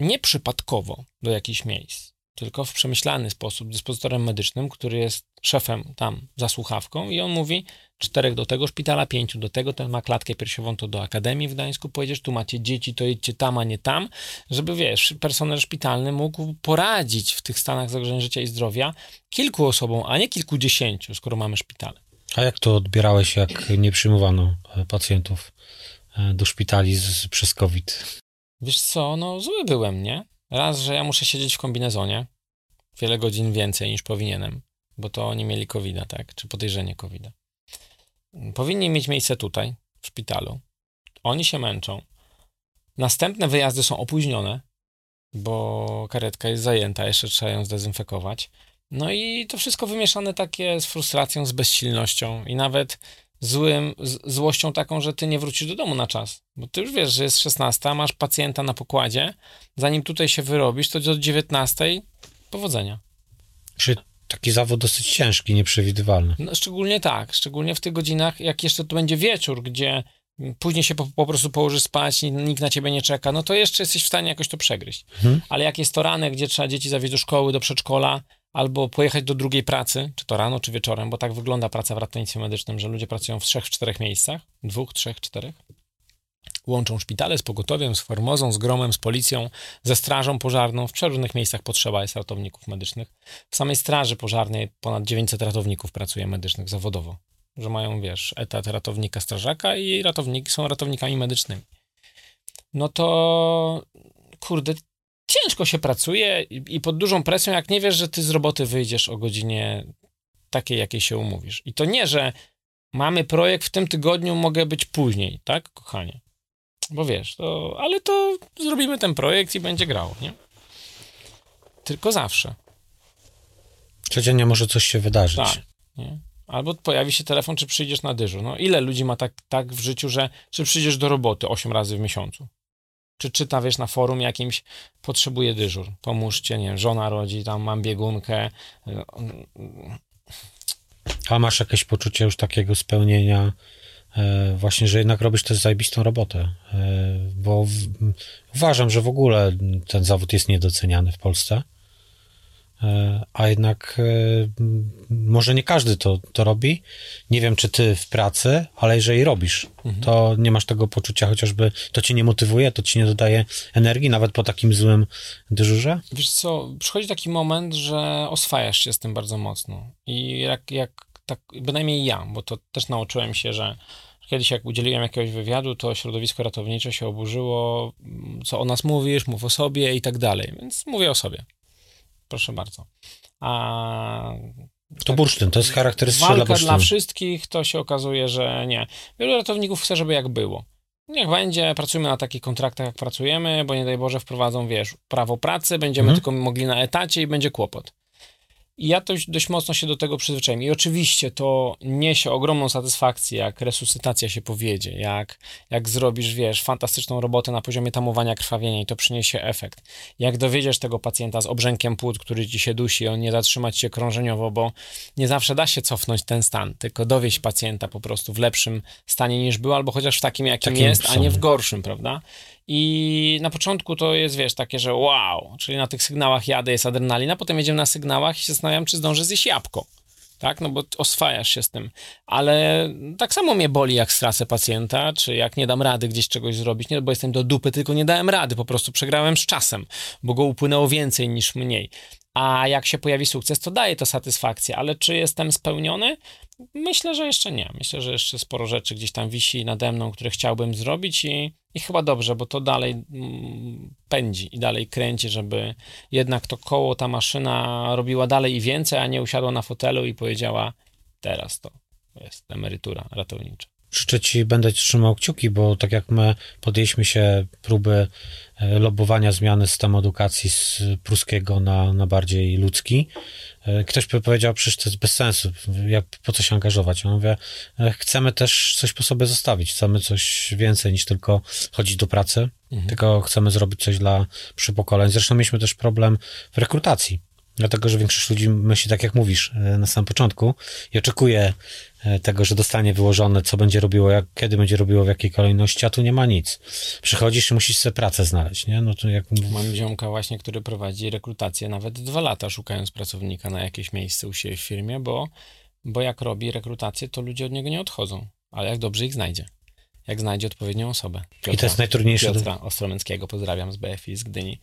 nieprzypadkowo do jakichś miejsc tylko w przemyślany sposób dyspozytorem medycznym, który jest szefem tam za słuchawką i on mówi czterech do tego szpitala, pięciu do tego, ten ma klatkę piersiową, to do Akademii w Gdańsku pojedziesz, tu macie dzieci, to jedźcie tam, a nie tam, żeby, wiesz, personel szpitalny mógł poradzić w tych stanach zagrożenia życia i zdrowia kilku osobom, a nie kilkudziesięciu, skoro mamy szpitale. A jak to odbierałeś, jak nie przyjmowano e, pacjentów e, do szpitali z, przez COVID? Wiesz co, no zły byłem, nie? Raz, że ja muszę siedzieć w kombinezonie wiele godzin więcej niż powinienem, bo to oni mieli covid tak? Czy podejrzenie covid. Powinni mieć miejsce tutaj, w szpitalu. Oni się męczą. Następne wyjazdy są opóźnione, bo karetka jest zajęta, jeszcze trzeba ją zdezynfekować. No i to wszystko wymieszane takie z frustracją, z bezsilnością i nawet złym, z, złością taką, że ty nie wrócisz do domu na czas. Bo ty już wiesz, że jest 16, masz pacjenta na pokładzie, zanim tutaj się wyrobisz, to do 19 powodzenia. Czy taki zawód dosyć ciężki, nieprzewidywalny. No, szczególnie tak, szczególnie w tych godzinach, jak jeszcze to będzie wieczór, gdzie później się po, po prostu położysz spać, nikt na ciebie nie czeka, no to jeszcze jesteś w stanie jakoś to przegryźć. Mhm. Ale jak jest to ranek, gdzie trzeba dzieci zawieźć do szkoły, do przedszkola, albo pojechać do drugiej pracy, czy to rano, czy wieczorem, bo tak wygląda praca w ratownictwie medycznym, że ludzie pracują w trzech, czterech miejscach, dwóch, trzech, czterech. Łączą szpitale z pogotowiem, z formozą, z gromem, z policją, ze strażą pożarną. W przeróżnych miejscach potrzeba jest ratowników medycznych. W samej straży pożarnej ponad 900 ratowników pracuje medycznych zawodowo, że mają, wiesz, etat ratownika strażaka i ratowniki są ratownikami medycznymi. No to, kurde, ciężko się pracuje i pod dużą presją, jak nie wiesz, że ty z roboty wyjdziesz o godzinie takiej, jakiej się umówisz. I to nie, że mamy projekt w tym tygodniu, mogę być później, tak, kochanie? Bo wiesz, to, ale to zrobimy ten projekt i będzie grało, nie? Tylko zawsze. Codziennie może coś się wydarzyć. Tak, nie? Albo pojawi się telefon, czy przyjdziesz na dyżur. No ile ludzi ma tak, tak w życiu, że czy przyjdziesz do roboty 8 razy w miesiącu? Czy czyta, wiesz, na forum jakimś, potrzebuje dyżur, pomóżcie, nie wiem, żona rodzi, tam mam biegunkę. A masz jakieś poczucie już takiego spełnienia, e, właśnie, że jednak robisz też zajebistą robotę, e, bo w, uważam, że w ogóle ten zawód jest niedoceniany w Polsce. E, a jednak e, może nie każdy to, to robi. Nie wiem, czy ty w pracy, ale jeżeli robisz, mhm. to nie masz tego poczucia, chociażby to cię nie motywuje, to ci nie dodaje energii, nawet po takim złym dyżurze? Wiesz co, przychodzi taki moment, że oswajasz się z tym bardzo mocno. I jak, jak tak, bynajmniej ja, bo to też nauczyłem się, że kiedyś jak udzieliłem jakiegoś wywiadu, to środowisko ratownicze się oburzyło, co o nas mówisz, mów o sobie i tak dalej, więc mówię o sobie. Proszę bardzo. A to tak, bursztyn, to jest charakterystyczne dla bursztynu. dla wszystkich, to się okazuje, że nie. Wielu ratowników chce, żeby jak było. Niech będzie, pracujemy na takich kontraktach, jak pracujemy, bo nie daj Boże wprowadzą, wiesz, prawo pracy, będziemy mhm. tylko mogli na etacie i będzie kłopot. I ja dość, dość mocno się do tego przyzwyczaiłem. I oczywiście to niesie ogromną satysfakcję, jak resuscytacja się powiedzie, jak, jak zrobisz, wiesz, fantastyczną robotę na poziomie tamowania krwawienia i to przyniesie efekt. Jak dowiedziesz tego pacjenta z obrzękiem płód, który ci się dusi, on nie zatrzymać się krążeniowo, bo nie zawsze da się cofnąć ten stan, tylko dowieść pacjenta po prostu w lepszym stanie niż był, albo chociaż w takim, jakim takim jest, a nie w gorszym, prawda? I na początku to jest, wiesz, takie, że wow, czyli na tych sygnałach jadę, jest adrenalina, potem jedziemy na sygnałach i się zastanawiam, czy zdążę zjeść jabłko tak? No bo oswajasz się z tym. Ale tak samo mnie boli, jak stracę pacjenta, czy jak nie dam rady gdzieś czegoś zrobić, nie, bo jestem do dupy, tylko nie dałem rady, po prostu przegrałem z czasem, bo go upłynęło więcej niż mniej. A jak się pojawi sukces, to daje to satysfakcję, ale czy jestem spełniony? Myślę, że jeszcze nie. Myślę, że jeszcze sporo rzeczy gdzieś tam wisi nade mną, które chciałbym zrobić i, i chyba dobrze, bo to dalej mm, pędzi i dalej kręci, żeby jednak to koło, ta maszyna robiła dalej i więcej, a nie usiadła na fotelu i powiedziała teraz to jest emerytura ratownicza. Życzę Ci, będę trzymał kciuki, bo tak jak my podjęliśmy się próby e, lobowania zmiany systemu edukacji z pruskiego na, na bardziej ludzki, e, ktoś by powiedział, przecież to jest bez sensu, jak, po co się angażować? Ja mówię, e, chcemy też coś po sobie zostawić, chcemy coś więcej niż tylko chodzić do pracy, mhm. tylko chcemy zrobić coś dla przypokoleń. Zresztą mieliśmy też problem w rekrutacji Dlatego, że większość ludzi myśli tak, jak mówisz e, na samym początku i oczekuje e, tego, że dostanie wyłożone, co będzie robiło, jak, kiedy będzie robiło, w jakiej kolejności, a tu nie ma nic. Przychodzisz i musisz sobie pracę znaleźć, nie? No to jak... Mam ziomka właśnie, który prowadzi rekrutację nawet dwa lata, szukając pracownika na jakieś miejsce u siebie w firmie, bo, bo jak robi rekrutację, to ludzie od niego nie odchodzą, ale jak dobrze ich znajdzie jak znajdzie odpowiednią osobę. Piotra, I to jest najtrudniejsze. Piotra Ostromęckiego, pozdrawiam z BFI z Gdyni.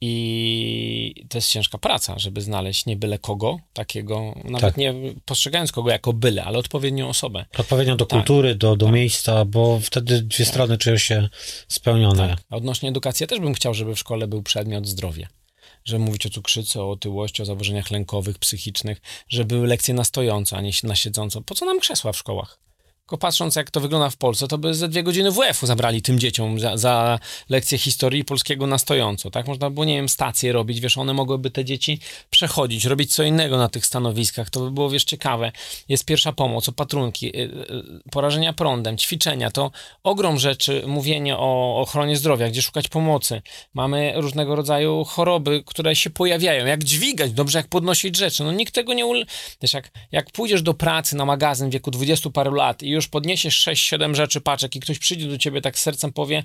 I to jest ciężka praca, żeby znaleźć nie byle kogo, takiego, nawet tak. nie postrzegając kogo jako byle, ale odpowiednią osobę. Odpowiednią do tak. kultury, do, do tak. miejsca, bo wtedy dwie tak. strony czują się spełnione. Tak. A odnośnie edukacji, ja też bym chciał, żeby w szkole był przedmiot zdrowie żeby mówić o cukrzycy, o otyłości, o zaburzeniach lękowych, psychicznych, żeby były lekcje na stojąco, a nie na siedząco. Po co nam krzesła w szkołach? Tylko patrząc, jak to wygląda w Polsce, to by ze dwie godziny WF-u zabrali tym dzieciom za, za lekcję historii polskiego na stojąco, tak? Można było, nie wiem, stacje robić, wiesz, one mogłyby te dzieci przechodzić, robić co innego na tych stanowiskach, to by było, wiesz, ciekawe. Jest pierwsza pomoc, opatrunki, y, y, porażenia prądem, ćwiczenia, to ogrom rzeczy, mówienie o ochronie zdrowia, gdzie szukać pomocy. Mamy różnego rodzaju choroby, które się pojawiają, jak dźwigać, dobrze, jak podnosić rzeczy. No nikt tego nie... Ul... Wiesz, jak, jak pójdziesz do pracy na magazyn w wieku 20 paru lat i już już podniesiesz 6-7 rzeczy, paczek i ktoś przyjdzie do ciebie tak z sercem powie,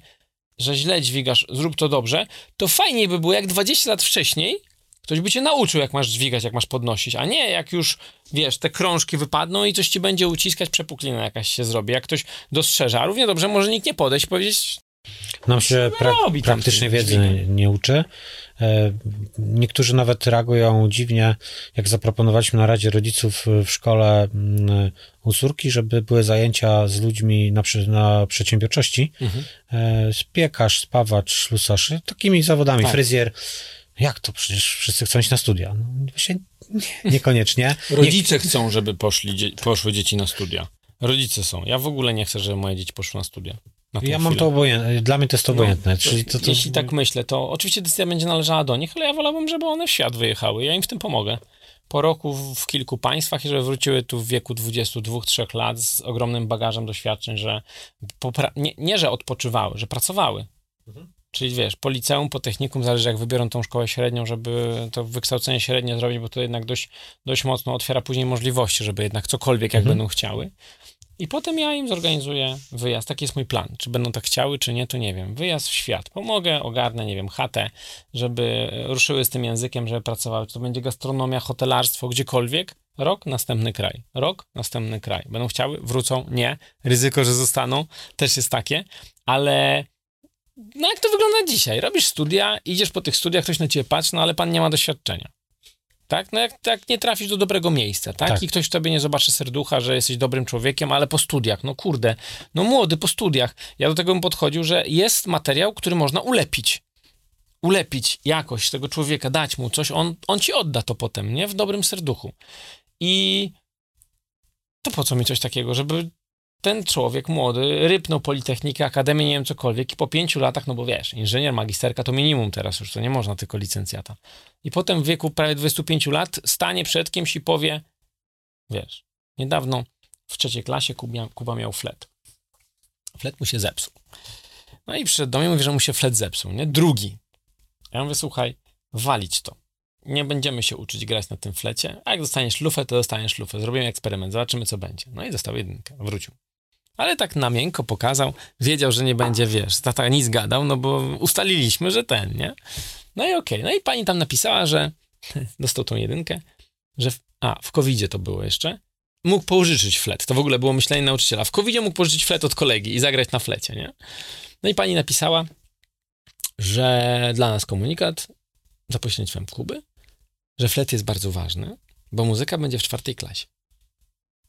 że źle dźwigasz, zrób to dobrze, to fajniej by było, jak 20 lat wcześniej ktoś by cię nauczył, jak masz dźwigać, jak masz podnosić, a nie jak już, wiesz, te krążki wypadną i coś ci będzie uciskać, przepuklina jakaś się zrobi, jak ktoś dostrzeże, a równie dobrze może nikt nie podejść i powiedzieć... Nam się pra praktycznie wiedzy nie, nie uczy. E, niektórzy nawet reagują dziwnie, jak zaproponowaliśmy na Radzie Rodziców w szkole mm, u córki, żeby były zajęcia z ludźmi na, na przedsiębiorczości. Mhm. E, piekarz, spawacz, ślusarz, takimi zawodami, tak. fryzjer. Jak to? Przecież wszyscy chcą iść na studia. No, właśnie nie, niekoniecznie. Rodzice nie... chcą, żeby poszli, poszły dzieci na studia. Rodzice są. Ja w ogóle nie chcę, żeby moje dzieci poszły na studia. Ja chwilę. mam to obojętne, dla mnie to jest to no, obojętne. No, Czyli to, to... Jeśli tak myślę, to oczywiście decyzja będzie należała do nich, ale ja wolałbym, żeby one w świat wyjechały. Ja im w tym pomogę. Po roku w kilku państwach i żeby wróciły tu w wieku 22-3 lat z ogromnym bagażem doświadczeń, że nie, nie, że odpoczywały, że pracowały. Mhm. Czyli wiesz, po liceum, po technikum, zależy jak wybiorą tą szkołę średnią, żeby to wykształcenie średnie zrobić, bo to jednak dość, dość mocno otwiera później możliwości, żeby jednak cokolwiek jak mhm. będą chciały. I potem ja im zorganizuję wyjazd. Taki jest mój plan. Czy będą tak chciały, czy nie, to nie wiem. Wyjazd w świat. Pomogę, ogarnę, nie wiem, chatę, żeby ruszyły z tym językiem, żeby pracowały. Czy to będzie gastronomia, hotelarstwo, gdziekolwiek. Rok, następny kraj. Rok, następny kraj. Będą chciały, wrócą, nie. Ryzyko, że zostaną, też jest takie, ale no jak to wygląda dzisiaj? Robisz studia, idziesz po tych studiach, ktoś na ciebie patrzy, no ale pan nie ma doświadczenia. Tak? No jak, jak nie trafisz do dobrego miejsca, tak? tak? I ktoś tobie nie zobaczy serducha, że jesteś dobrym człowiekiem, ale po studiach, no kurde, no młody, po studiach. Ja do tego bym podchodził, że jest materiał, który można ulepić. Ulepić jakoś tego człowieka, dać mu coś, on, on ci odda to potem, nie? W dobrym serduchu. I to po co mi coś takiego, żeby ten człowiek młody rypnął Politechnikę, Akademię, nie wiem, cokolwiek i po pięciu latach, no bo wiesz, inżynier, magisterka to minimum teraz już, to nie można tylko licencjata. I potem w wieku prawie 25 lat stanie przed kimś i powie, wiesz, niedawno w trzeciej klasie Kuba, Kuba miał flet. Flet mu się zepsuł. No i przyszedł do mnie, mówi, że mu się flet zepsuł, nie? Drugi. Ja mówię, słuchaj, walić to. Nie będziemy się uczyć grać na tym flecie, a jak dostaniesz lufę, to dostaniesz lufę. Zrobimy eksperyment, zobaczymy, co będzie. No i dostał jedynkę, wrócił. Ale tak na miękko pokazał, wiedział, że nie będzie, wiesz, tata nic gadał, no bo ustaliliśmy, że ten, nie? No i okej. Okay. No i pani tam napisała, że dostał tą jedynkę, że w, a, w covid to było jeszcze, mógł pożyczyć flet. To w ogóle było myślenie nauczyciela. W covid mógł pożyczyć flet od kolegi i zagrać na flecie, nie? No i pani napisała, że dla nas komunikat za pośrednictwem Kuby, że flet jest bardzo ważny, bo muzyka będzie w czwartej klasie.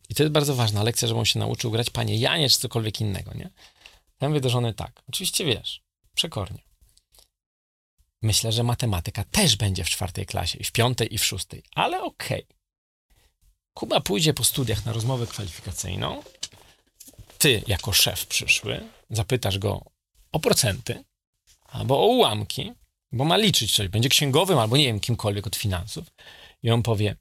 I to jest bardzo ważna lekcja, żeby on się nauczył grać panie Janie czy cokolwiek innego, nie? Ja mówię do żony tak, oczywiście wiesz, przekornie. Myślę, że matematyka też będzie w czwartej klasie, i w piątej, i w szóstej, ale okej. Okay. Kuba pójdzie po studiach na rozmowę kwalifikacyjną, ty jako szef przyszły, zapytasz go o procenty albo o ułamki, bo ma liczyć coś, będzie księgowym albo nie wiem, kimkolwiek od finansów i on powie,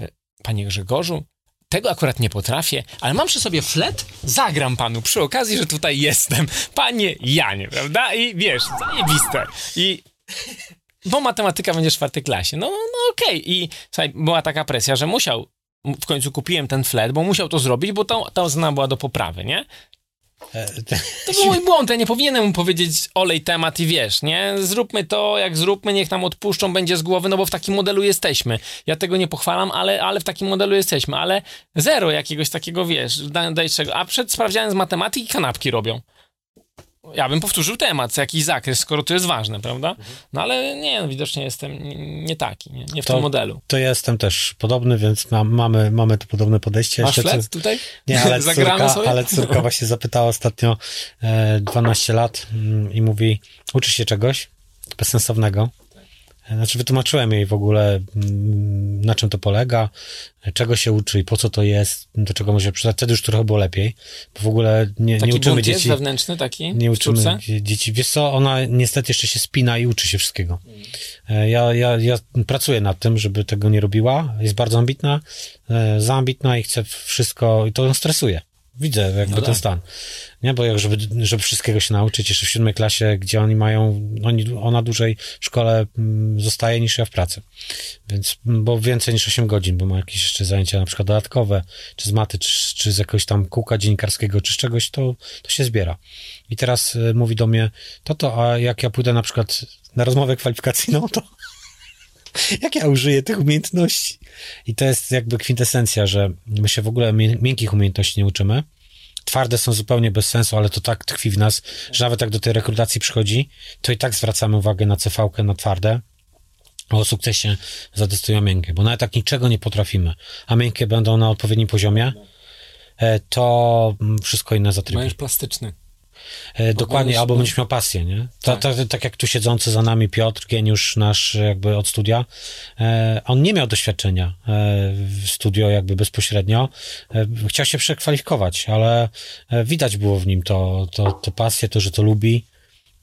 e, panie Grzegorzu, tego akurat nie potrafię, ale mam przy sobie flet, zagram panu przy okazji, że tutaj jestem. Panie Janie, prawda? I wiesz, zajebiste. I bo matematyka będzie w czwartej klasie. No, no okej. Okay. I słuchaj, była taka presja, że musiał, w końcu kupiłem ten flet, bo musiał to zrobić, bo ta, ta ocena była do poprawy, nie? To był mój błąd, ja nie powinienem mu powiedzieć olej temat i wiesz, nie? Zróbmy to, jak zróbmy, niech nam odpuszczą, będzie z głowy, no bo w takim modelu jesteśmy. Ja tego nie pochwalam, ale, ale w takim modelu jesteśmy, ale zero jakiegoś takiego, wiesz, daj czego. A przed sprawdzianem z matematyki kanapki robią ja bym powtórzył temat, jakiś zakres, skoro to jest ważne, prawda? No ale nie, no, widocznie jestem nie, taki, nie, nie w to, tym modelu. To jestem też podobny, więc ma, mamy, mamy tu podobne podejście. Masz Jeszcze, tutaj? Nie, ale córka, ale córka właśnie zapytała ostatnio e, 12 lat mm, i mówi, uczy się czegoś bezsensownego. Znaczy wytłumaczyłem jej w ogóle, mm, na czym to polega, czego się uczy i po co to jest, do czego może przydać. Wtedy już trochę było lepiej, bo w ogóle nie, taki nie uczymy dzieci. Jest wewnętrzny taki? Nie uczymy dzieci. Wiesz co, ona niestety jeszcze się spina i uczy się wszystkiego. E, ja, ja, ja pracuję nad tym, żeby tego nie robiła. Jest bardzo ambitna, e, za ambitna i chce wszystko, i to ją stresuje. Widzę jakby no ten tak. stan. Nie, bo jak, żeby, żeby wszystkiego się nauczyć, jeszcze w siódmej klasie, gdzie oni mają, oni, ona dłużej w szkole mm, zostaje niż ja w pracy. Więc, bo więcej niż 8 godzin, bo ma jakieś jeszcze zajęcia na przykład dodatkowe, czy z maty, czy, czy z jakiegoś tam kółka dziennikarskiego, czy z czegoś, to, to się zbiera. I teraz y, mówi do mnie, to to, a jak ja pójdę na przykład na rozmowę kwalifikacyjną, to jak ja użyję tych umiejętności? I to jest jakby kwintesencja, że my się w ogóle miękkich umiejętności nie uczymy. Twarde są zupełnie bez sensu, ale to tak tkwi w nas, że nawet jak do tej rekrutacji przychodzi, to i tak zwracamy uwagę na cv na twarde, o sukcesie zadecydują miękkie, bo nawet jak niczego nie potrafimy, a miękkie będą na odpowiednim poziomie, e, to wszystko inne zatrybi. Będziesz plastyczny. E, dokładnie, albo będziesz miał pasję, nie? Tak. Tak, tak jak tu siedzący za nami Piotr, geniusz nasz jakby od studia, e, on nie miał doświadczenia e, w studio jakby bezpośrednio. Chciał się przekwalifikować, ale widać było w nim to, to, to pasję, to, że to lubi.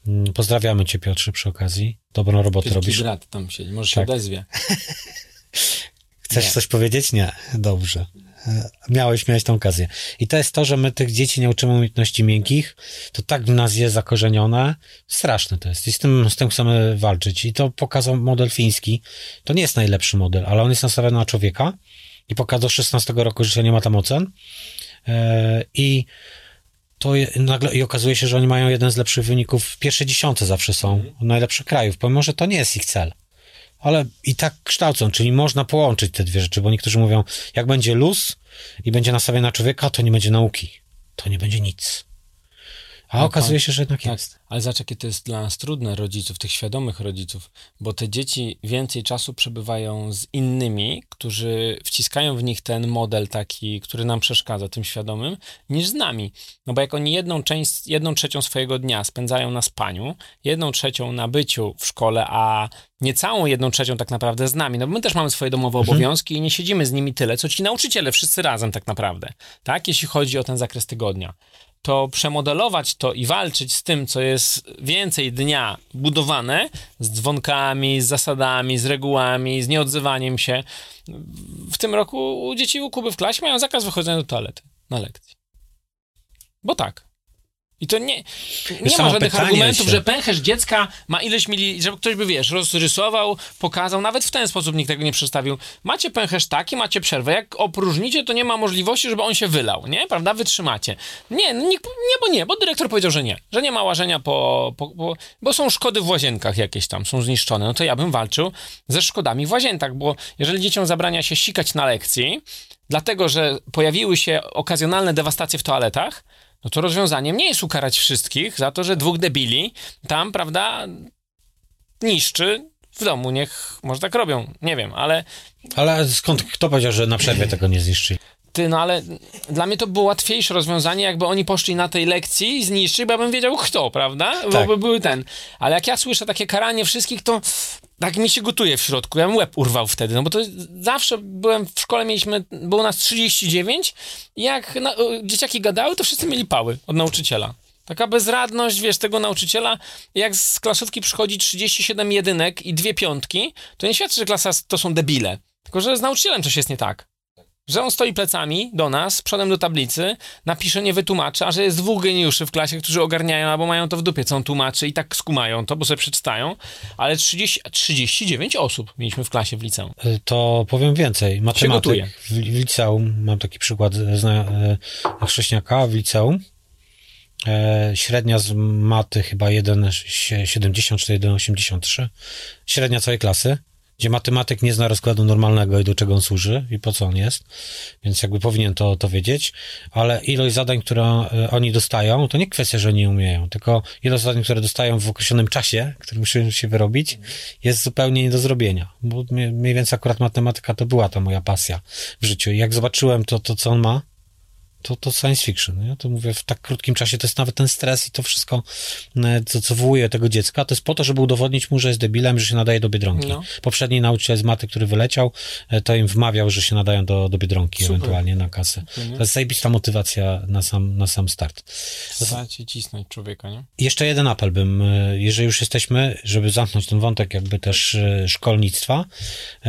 Mm, pozdrawiamy cię Piotrze przy okazji. Dobrą robotę Piotr robisz. brat tam siedzi, może się tak. odezwie. Chcesz nie. coś powiedzieć? Nie. Dobrze. E, miałeś, miałeś tą okazję. I to jest to, że my tych dzieci nie uczymy umiejętności miękkich, to tak w nas jest zakorzenione, straszne to jest. I z tym, z tym chcemy walczyć. I to pokazał model fiński. To nie jest najlepszy model, ale on jest nastawiony na człowieka i pokazał 16 roku życia nie ma tam ocen. E, I to nagle, i okazuje się, że oni mają jeden z lepszych wyników. Pierwsze dziesiąte zawsze są mhm. najlepszych krajów, pomimo, że to nie jest ich cel ale i tak kształcą, czyli można połączyć te dwie rzeczy, bo niektórzy mówią, jak będzie luz i będzie nastawiony na człowieka, to nie będzie nauki. To nie będzie nic. A okazuje się, że jednak tak, jest. Ale zobacz, jakie to jest dla nas trudne rodziców, tych świadomych rodziców, bo te dzieci więcej czasu przebywają z innymi, którzy wciskają w nich ten model taki, który nam przeszkadza, tym świadomym, niż z nami. No bo jak oni jedną część, jedną trzecią swojego dnia spędzają na spaniu, jedną trzecią na byciu w szkole, a nie całą jedną trzecią tak naprawdę z nami, no bo my też mamy swoje domowe mhm. obowiązki i nie siedzimy z nimi tyle, co ci nauczyciele wszyscy razem tak naprawdę, tak? Jeśli chodzi o ten zakres tygodnia to przemodelować to i walczyć z tym, co jest więcej dnia budowane, z dzwonkami, z zasadami, z regułami, z nieodzywaniem się. W tym roku dzieci u Kuby w klasie mają zakaz wychodzenia do toalety na lekcji. Bo tak. I to nie, nie ma żadnych argumentów, się. że pęcherz dziecka ma ileś mili, żeby ktoś by, wiesz, rozrysował, pokazał, nawet w ten sposób nikt tego nie przedstawił. Macie pęcherz taki, macie przerwę. Jak opróżnicie, to nie ma możliwości, żeby on się wylał, nie? Prawda? Wytrzymacie. Nie, no nie, nie bo nie, bo dyrektor powiedział, że nie. Że nie ma łażenia po, po, po, bo są szkody w łazienkach jakieś tam, są zniszczone. No to ja bym walczył ze szkodami w łazienkach, bo jeżeli dzieciom zabrania się sikać na lekcji, dlatego, że pojawiły się okazjonalne dewastacje w toaletach, no to rozwiązaniem nie jest ukarać wszystkich za to, że dwóch debili tam, prawda, niszczy w domu. Niech może tak robią, nie wiem, ale... Ale skąd, kto powiedział, że na przerwie tego nie zniszczy? Ty, no ale dla mnie to było łatwiejsze rozwiązanie, jakby oni poszli na tej lekcji i zniszczyli, bo ja bym wiedział kto, prawda? Bo tak. by były ten. Ale jak ja słyszę takie karanie wszystkich, to tak mi się gotuje w środku. Ja bym łeb urwał wtedy, no bo to zawsze byłem w szkole, mieliśmy, było nas 39 i jak na, dzieciaki gadały, to wszyscy mieli pały od nauczyciela. Taka bezradność, wiesz, tego nauczyciela, jak z klasówki przychodzi 37 jedynek i dwie piątki, to nie świadczy, że klasa to są debile. Tylko, że z nauczycielem coś jest nie tak że on stoi plecami do nas, przodem do tablicy, napisze, nie wytłumaczy, a że jest dwóch geniuszy w klasie, którzy ogarniają albo mają to w dupie, co on tłumaczy i tak skumają to, bo sobie przeczytają, ale 30, 39 osób mieliśmy w klasie w liceum. E, to powiem więcej. Matematyk w, w liceum, mam taki przykład zna, e, chrześniaka w liceum, e, średnia z maty chyba 1,70 czy 1,83, średnia całej klasy, gdzie matematyk nie zna rozkładu normalnego i do czego on służy i po co on jest, więc jakby powinien to, to wiedzieć, ale ilość zadań, które e, oni dostają, to nie kwestia, że nie umieją, tylko ilość zadań, które dostają w określonym czasie, który muszą się wyrobić, jest zupełnie nie do zrobienia, bo mniej więcej akurat matematyka to była ta moja pasja w życiu. I jak zobaczyłem to, to co on ma, to, to science fiction. Ja to mówię, w tak krótkim czasie to jest nawet ten stres i to wszystko, e, co, co wywołuje tego dziecka, to jest po to, żeby udowodnić mu, że jest debilem, że się nadaje do Biedronki. No. Poprzedni nauczyciel z maty, który wyleciał, e, to im wmawiał, że się nadają do, do Biedronki Super. ewentualnie na kasę. To jest zajebista motywacja na sam, na sam start. Zacie cisnąć człowieka, nie? Jeszcze jeden apel bym, e, jeżeli już jesteśmy, żeby zamknąć ten wątek jakby też szkolnictwa,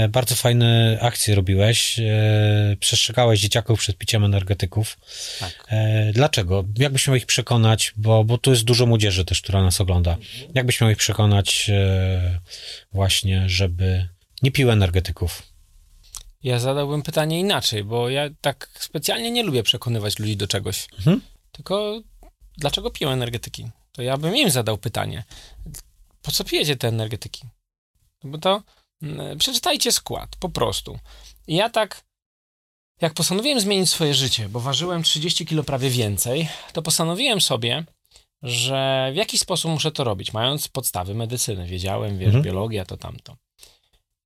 bardzo fajne akcje robiłeś, przestrzegałeś dzieciaków przed piciem energetyków, tak. E, dlaczego? Jakbyś miał ich przekonać, bo, bo tu jest dużo młodzieży też, która nas ogląda. Jakbyś miał ich przekonać e, właśnie, żeby nie pił energetyków? Ja zadałbym pytanie inaczej, bo ja tak specjalnie nie lubię przekonywać ludzi do czegoś. Mhm. Tylko dlaczego piją energetyki? To ja bym im zadał pytanie. Po co pijecie te energetyki? Bo to mm, przeczytajcie skład, po prostu. I ja tak jak postanowiłem zmienić swoje życie, bo ważyłem 30 kilo prawie więcej, to postanowiłem sobie, że w jakiś sposób muszę to robić, mając podstawy medycyny. Wiedziałem, wiesz, mhm. biologia to tamto.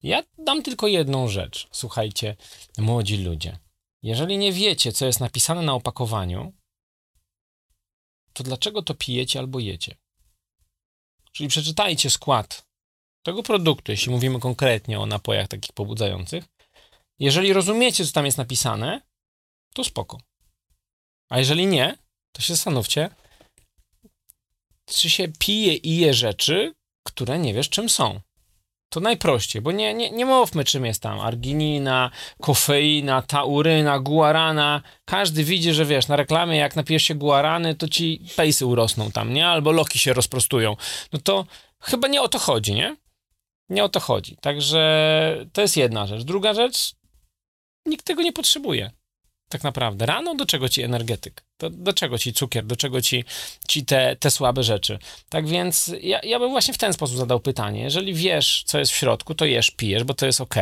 Ja dam tylko jedną rzecz. Słuchajcie, młodzi ludzie. Jeżeli nie wiecie, co jest napisane na opakowaniu, to dlaczego to pijecie albo jecie? Czyli przeczytajcie skład tego produktu, jeśli mówimy konkretnie o napojach takich pobudzających, jeżeli rozumiecie, co tam jest napisane, to spoko. A jeżeli nie, to się zastanówcie, czy się pije i je rzeczy, które nie wiesz, czym są. To najprościej, bo nie, nie, nie mówmy, czym jest tam arginina, kofeina, tauryna, guarana. Każdy widzi, że wiesz, na reklamie jak napijesz się guarany, to ci pejsy urosną tam, nie? Albo loki się rozprostują. No to chyba nie o to chodzi, nie? Nie o to chodzi. Także to jest jedna rzecz. Druga rzecz, nikt tego nie potrzebuje. Tak naprawdę. Rano do czego ci energetyk? Do, do czego ci cukier? Do czego ci, ci te, te słabe rzeczy? Tak więc ja, ja bym właśnie w ten sposób zadał pytanie. Jeżeli wiesz, co jest w środku, to jesz, pijesz, bo to jest ok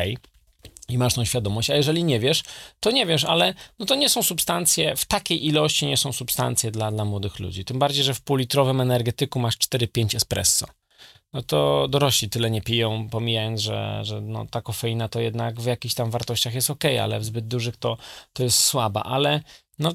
i masz tą świadomość, a jeżeli nie wiesz, to nie wiesz, ale no to nie są substancje, w takiej ilości nie są substancje dla, dla młodych ludzi. Tym bardziej, że w półlitrowym energetyku masz 4-5 espresso no to dorośli tyle nie piją, pomijając, że, że no, ta kofeina to jednak w jakichś tam wartościach jest ok, ale w zbyt dużych to, to jest słaba, ale no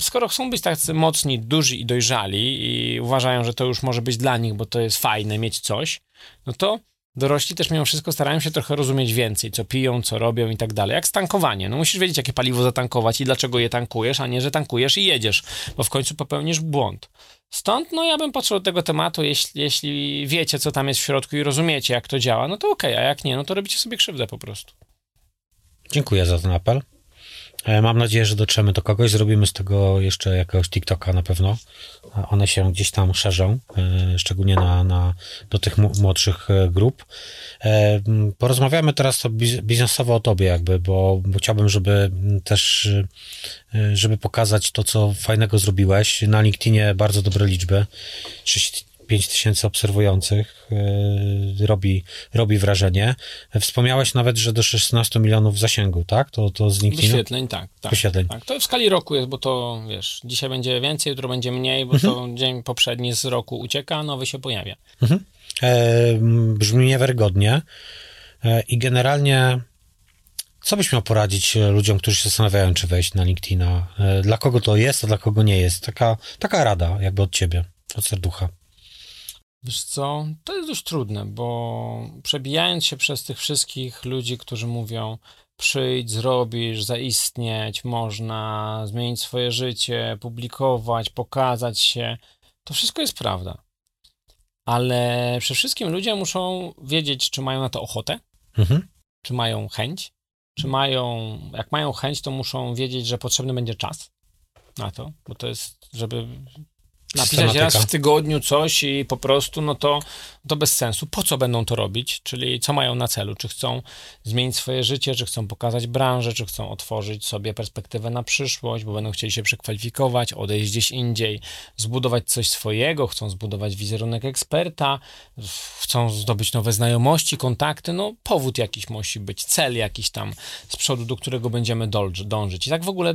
skoro chcą być tacy mocni, duży i dojrzali i uważają, że to już może być dla nich, bo to jest fajne mieć coś, no to dorośli też mimo wszystko starają się trochę rozumieć więcej, co piją, co robią i tak dalej. Jak stankowanie. No musisz wiedzieć, jakie paliwo zatankować i dlaczego je tankujesz, a nie, że tankujesz i jedziesz, bo w końcu popełnisz błąd. Stąd, no ja bym patrzył do tego tematu, jeśli, jeśli wiecie, co tam jest w środku i rozumiecie, jak to działa, no to okej, okay, a jak nie, no to robicie sobie krzywdę po prostu. Dziękuję za ten apel. E, mam nadzieję, że dotrzemy do kogoś, zrobimy z tego jeszcze jakiegoś TikToka na pewno. One się gdzieś tam szerzą, e, szczególnie na, na, do tych młodszych e, grup. Porozmawiamy teraz biznesowo o tobie jakby, bo, bo chciałbym, żeby też, żeby pokazać to, co fajnego zrobiłeś. Na LinkedInie bardzo dobre liczby. 5 tysięcy obserwujących yy, robi, robi wrażenie. Wspomniałeś nawet, że do 16 milionów zasięgu, tak? To, to z LinkedIn. Wyświetleń, tak. tak, Wyświetleń. tak. To w skali roku jest, bo to wiesz, dzisiaj będzie więcej, jutro będzie mniej, bo mhm. to dzień poprzedni z roku ucieka, nowy się pojawia. Mhm. E, brzmi niewiarygodnie. E, I generalnie co byś miał poradzić ludziom, którzy się zastanawiają, czy wejść na LinkedIna? E, dla kogo to jest, a dla kogo nie jest? Taka, taka rada jakby od ciebie, od serducha. Wiesz co, to jest dość trudne, bo przebijając się przez tych wszystkich ludzi, którzy mówią przyjdź, zrobisz, zaistnieć, można zmienić swoje życie, publikować, pokazać się, to wszystko jest prawda. Ale przede wszystkim ludzie muszą wiedzieć, czy mają na to ochotę, mhm. czy mają chęć, czy mają, jak mają chęć, to muszą wiedzieć, że potrzebny będzie czas na to, bo to jest, żeby napisać raz w tygodniu coś i po prostu, no to, to bez sensu. Po co będą to robić? Czyli co mają na celu? Czy chcą zmienić swoje życie, czy chcą pokazać branżę, czy chcą otworzyć sobie perspektywę na przyszłość, bo będą chcieli się przekwalifikować, odejść gdzieś indziej, zbudować coś swojego, chcą zbudować wizerunek eksperta, chcą zdobyć nowe znajomości, kontakty, no powód jakiś musi być, cel jakiś tam z przodu, do którego będziemy dążyć. I tak w ogóle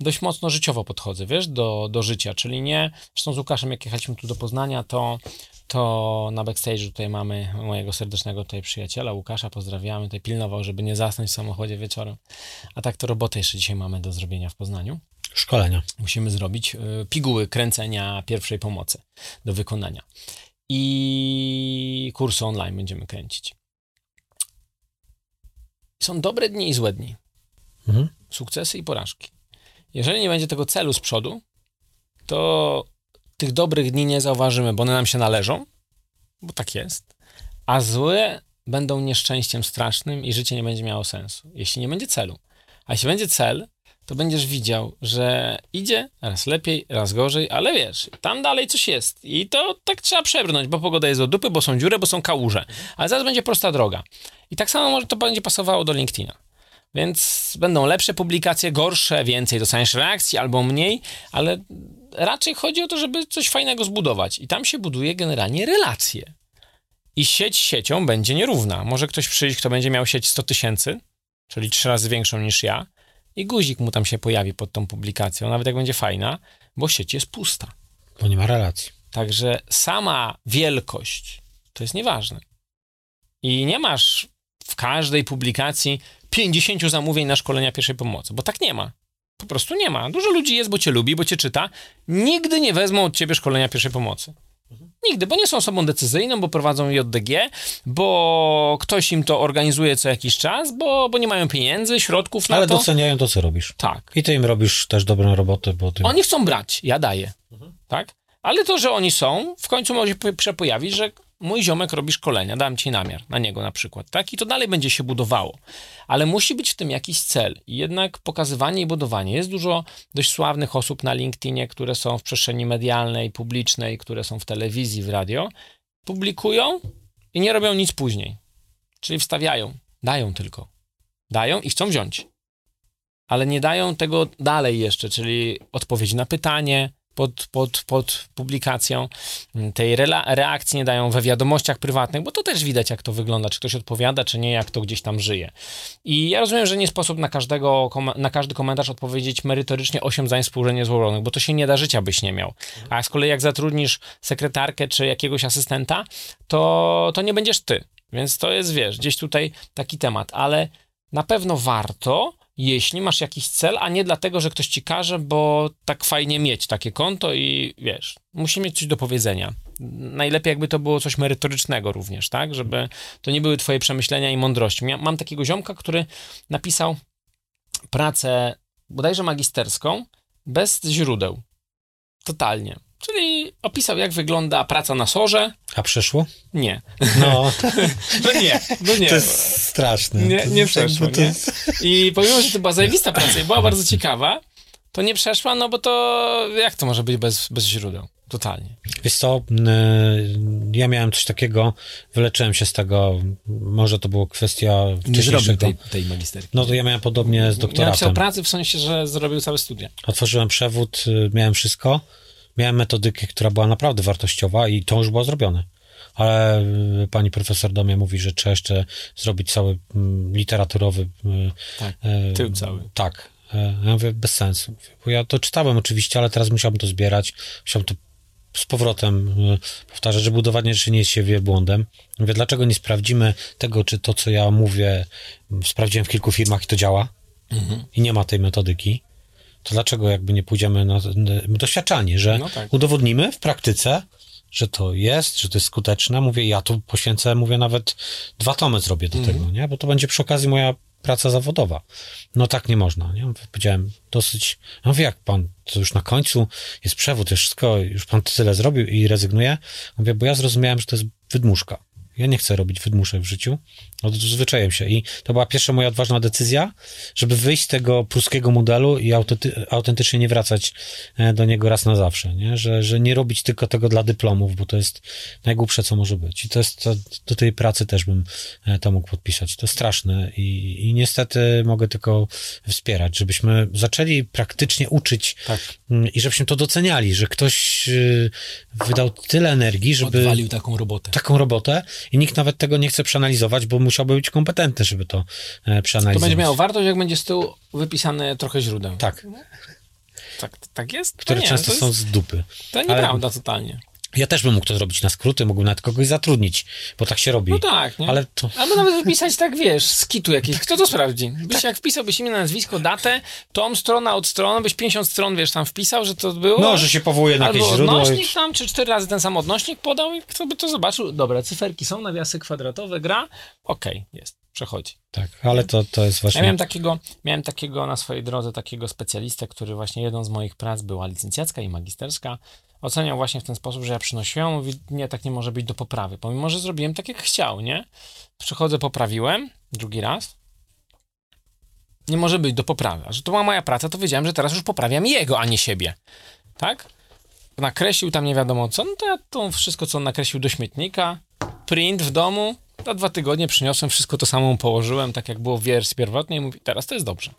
dość mocno życiowo podchodzę, wiesz, do, do życia, czyli nie, zresztą z Łukaszem, jak jechaliśmy tu do Poznania, to, to na backstage'u tutaj mamy mojego serdecznego tutaj przyjaciela, Łukasza, pozdrawiamy, tutaj pilnował, żeby nie zasnąć w samochodzie wieczorem. A tak to robotę jeszcze dzisiaj mamy do zrobienia w Poznaniu. Szkolenia. Musimy zrobić y, piguły kręcenia pierwszej pomocy do wykonania. I kursy online będziemy kręcić. Są dobre dni i złe dni. Mhm. Sukcesy i porażki. Jeżeli nie będzie tego celu z przodu, to tych dobrych dni nie zauważymy, bo one nam się należą, bo tak jest, a złe będą nieszczęściem strasznym i życie nie będzie miało sensu, jeśli nie będzie celu. A jeśli będzie cel, to będziesz widział, że idzie raz lepiej, raz gorzej, ale wiesz, tam dalej coś jest i to tak trzeba przebrnąć, bo pogoda jest do dupy, bo są dziury, bo są kałuże, ale zaraz będzie prosta droga. I tak samo może to będzie pasowało do LinkedIna. Więc będą lepsze publikacje, gorsze, więcej dostaniesz reakcji albo mniej, ale raczej chodzi o to, żeby coś fajnego zbudować. I tam się buduje generalnie relacje. I sieć siecią będzie nierówna. Może ktoś przyjść, kto będzie miał sieć 100 tysięcy, czyli trzy razy większą niż ja, i guzik mu tam się pojawi pod tą publikacją, nawet jak będzie fajna, bo sieć jest pusta. Bo nie ma relacji. Także sama wielkość to jest nieważne. I nie masz w każdej publikacji 50 zamówień na szkolenia pierwszej pomocy, bo tak nie ma. Po prostu nie ma. Dużo ludzi jest, bo cię lubi, bo cię czyta. Nigdy nie wezmą od ciebie szkolenia pierwszej pomocy. Nigdy, bo nie są osobą decyzyjną, bo prowadzą JDG, bo ktoś im to organizuje co jakiś czas, bo, bo nie mają pieniędzy, środków na Ale to. Ale doceniają to, co robisz. Tak. I ty im robisz też dobrą robotę, bo ty... Oni chcą brać, ja daję. Mhm. Tak? Ale to, że oni są, w końcu może się pojawić, że mój ziomek robi szkolenia, dam ci namiar na niego na przykład, tak? I to dalej będzie się budowało. Ale musi być w tym jakiś cel. I jednak pokazywanie i budowanie. Jest dużo dość sławnych osób na LinkedInie, które są w przestrzeni medialnej, publicznej, które są w telewizji, w radio, publikują i nie robią nic później. Czyli wstawiają, dają tylko. Dają i chcą wziąć. Ale nie dają tego dalej jeszcze, czyli odpowiedzi na pytanie, pod, pod, pod publikacją. Tej reakcji nie dają we wiadomościach prywatnych, bo to też widać, jak to wygląda, czy ktoś odpowiada, czy nie, jak to gdzieś tam żyje. I ja rozumiem, że nie sposób na, każdego, na każdy komentarz odpowiedzieć merytorycznie 8 zdań współrzędnie złożonych, bo to się nie da, życia byś nie miał. A z kolei jak zatrudnisz sekretarkę czy jakiegoś asystenta, to, to nie będziesz ty. Więc to jest, wiesz, gdzieś tutaj taki temat, ale na pewno warto jeśli masz jakiś cel, a nie dlatego, że ktoś ci każe, bo tak fajnie mieć takie konto i wiesz, musi mieć coś do powiedzenia. Najlepiej jakby to było coś merytorycznego również, tak? Żeby to nie były twoje przemyślenia i mądrości. Mam takiego ziomka, który napisał pracę bodajże magisterską bez źródeł. Totalnie. Czyli opisał, jak wygląda praca na sorze. A przeszło? Nie. No, No nie, no nie. to jest straszne. Nie, nie przeszło, nie? jest- I pomimo, że to była zajebista praca i była bardzo ciekawa, to nie przeszła, no bo to jak to może być bez, bez źródeł? Totalnie. Wiesz co, ja miałem coś takiego, wyleczyłem się z tego, może to była kwestia Nie zrobił tej, tej magisterki. No to ja miałem podobnie z Nie napisał doktoratem. pracy w sensie, że zrobił całe studia. Otworzyłem przewód, y, miałem wszystko, miałem metodykę, która była naprawdę wartościowa i to już było zrobione. Ale y, pani profesor do mnie mówi, że trzeba jeszcze zrobić cały mm, literaturowy... y, Tak, y, tył cały. Tak. Ja mówię, bez sensu. Bo ja to czytałem oczywiście, ale teraz musiałbym to zbierać, musiałbym to z powrotem powtarzać, żeby udowadniać, że nie jest się wielbłądem. Mówię, dlaczego nie sprawdzimy tego, czy to, co ja mówię, sprawdziłem w kilku firmach i to działa Mhm. i nie ma tej metodyki, to dlaczego jakby nie pójdziemy na, doświadczanie, że No tak. udowodnimy w praktyce, że to jest, że to jest skuteczne. Mówię, ja tu poświęcę, mówię, nawet dwa tomy zrobię do Mhm. tego, nie? Bo to będzie przy okazji moja praca zawodowa. No tak nie można, nie? Powiedziałem dosyć, ja mówię, jak pan, to już na końcu jest przewód, już wszystko, już pan tyle zrobił i rezygnuje. Mówię, bo ja zrozumiałem, że to jest wydmuszka. Ja nie chcę robić wydmuszek w życiu. Odzwyczaiłem się i to była pierwsza moja odważna decyzja, żeby wyjść z tego pruskiego modelu i autenty- autentycznie nie wracać e, do niego raz na zawsze, nie? Że, że nie robić tylko tego dla dyplomów, bo to jest najgłupsze, co może być. I to jest, to, do tej pracy też bym e, to mógł podpisać. To straszne i, i niestety mogę tylko wspierać, żebyśmy zaczęli praktycznie uczyć Tak. i żebyśmy to doceniali, że ktoś y, wydał tyle energii, żeby Odwalił taką robotę. taką robotę i nikt nawet tego nie chce przeanalizować, bo musiałby być kompetentny, żeby to e, To przeanalizować. będzie miało wartość, jak będzie z tyłu wypisane trochę źródeł. Tak, Tak, tak jest? To które nie, często to są jest, z dupy. To nieprawda totalnie. Ja też bym mógł to zrobić na skróty, mógłbym nawet kogoś zatrudnić, bo tak się robi. No tak, nie? Ale to... Albo nawet wypisać tak, wiesz, z kitu jakiś. Kto to sprawdzi? Byś jak wpisałbyś imię, nazwisko, datę, tom, strona od strony, byś 50 stron, wiesz, tam wpisał, że to było. No, że się powołuje na jakieś źródło. odnośnik tam, czy cztery razy ten sam odnośnik podał i kto by to zobaczył? Dobra, cyferki są, nawiasy kwadratowe, gra. Okej, jest, przechodzi. Tak, ale to, to jest właśnie... Ja miałem takiego, miałem takiego na swojej drodze, takiego specjalistę, który właśnie jedną z moich prac była licencjacka i magisterska. Oceniał właśnie w ten sposób, że ja przynosiłem, mówi, nie, tak nie może być do poprawy, pomimo, że zrobiłem tak, jak chciał, nie? Przychodzę, poprawiłem, drugi raz. Nie może być do poprawy. A że to była moja praca, to wiedziałem, że teraz już poprawiam jego, a nie siebie. Tak? Nakreślił tam nie wiadomo co, no to ja to wszystko, co on nakreślił do śmietnika, print w domu, za dwa tygodnie przyniosłem, wszystko to samo położyłem, tak jak było w wersji pierwotnej i mówi, teraz to jest dobrze.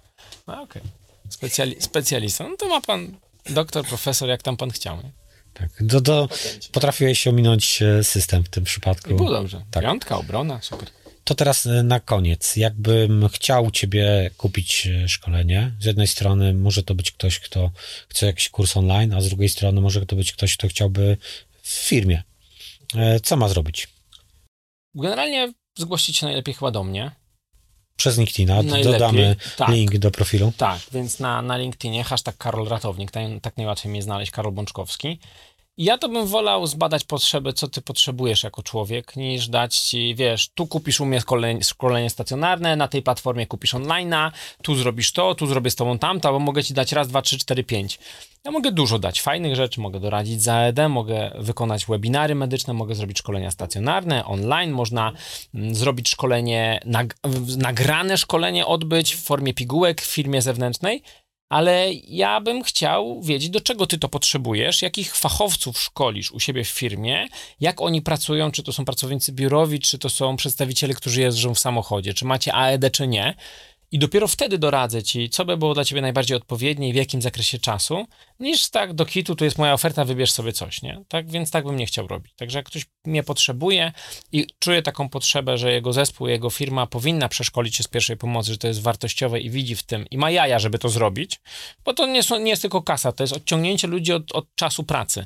No okej. Specjali- specjalista, no to ma pan doktor, profesor, jak tam pan chciał. Nie? Tak, do, do, potrafiłeś ominąć e, system w tym przypadku. I było dobrze. Tak. Piątka, obrona, super. To teraz e, na koniec. Jakbym chciał ciebie kupić e, szkolenie, z jednej strony może to być ktoś, kto chce jakiś kurs online, a z drugiej strony może to być ktoś, kto chciałby w firmie. Co ma zrobić? Generalnie zgłosić się najlepiej chyba do mnie. Przez LinkedIna Najlepiej, dodamy tak. link do profilu. Tak, więc na, na LinkedInie hashtag Karol Ratownik, tak, tak najłatwiej mnie znaleźć, Karol Bączkowski. Ja to bym wolał zbadać potrzeby, co ty potrzebujesz jako człowiek, niż dać ci, wiesz, tu kupisz u mnie szkolenie stacjonarne, na tej platformie kupisz online'a, tu zrobisz to, tu zrobię z tobą tamto, bo mogę ci dać raz, dwa, trzy, cztery, pięć. Ja mogę dużo dać fajnych rzeczy, mogę doradzić za ED, mogę wykonać webinary medyczne, mogę zrobić szkolenia stacjonarne, online, można mm, zrobić szkolenie, nag nagrane szkolenie odbyć w formie pigułek w firmie zewnętrznej, ale ja bym chciał wiedzieć, do czego ty to potrzebujesz, jakich fachowców szkolisz u siebie w firmie, jak oni pracują, czy to są pracownicy biurowi, czy to są przedstawiciele, którzy jeżdżą w samochodzie, czy macie AED, czy nie. I dopiero wtedy doradzę ci, co by było dla ciebie najbardziej odpowiednie i w jakim zakresie czasu, niż tak do kitu, tu jest moja oferta, wybierz sobie coś, nie? Tak, więc tak bym nie chciał robić. Także jak ktoś mnie potrzebuje i czuje taką potrzebę, że jego zespół, jego firma powinna przeszkolić się z pierwszej pomocy, że to jest wartościowe i widzi w tym i ma jaja, żeby to zrobić, bo to nie, są, nie jest tylko kasa, to jest odciągnięcie ludzi od, od czasu pracy.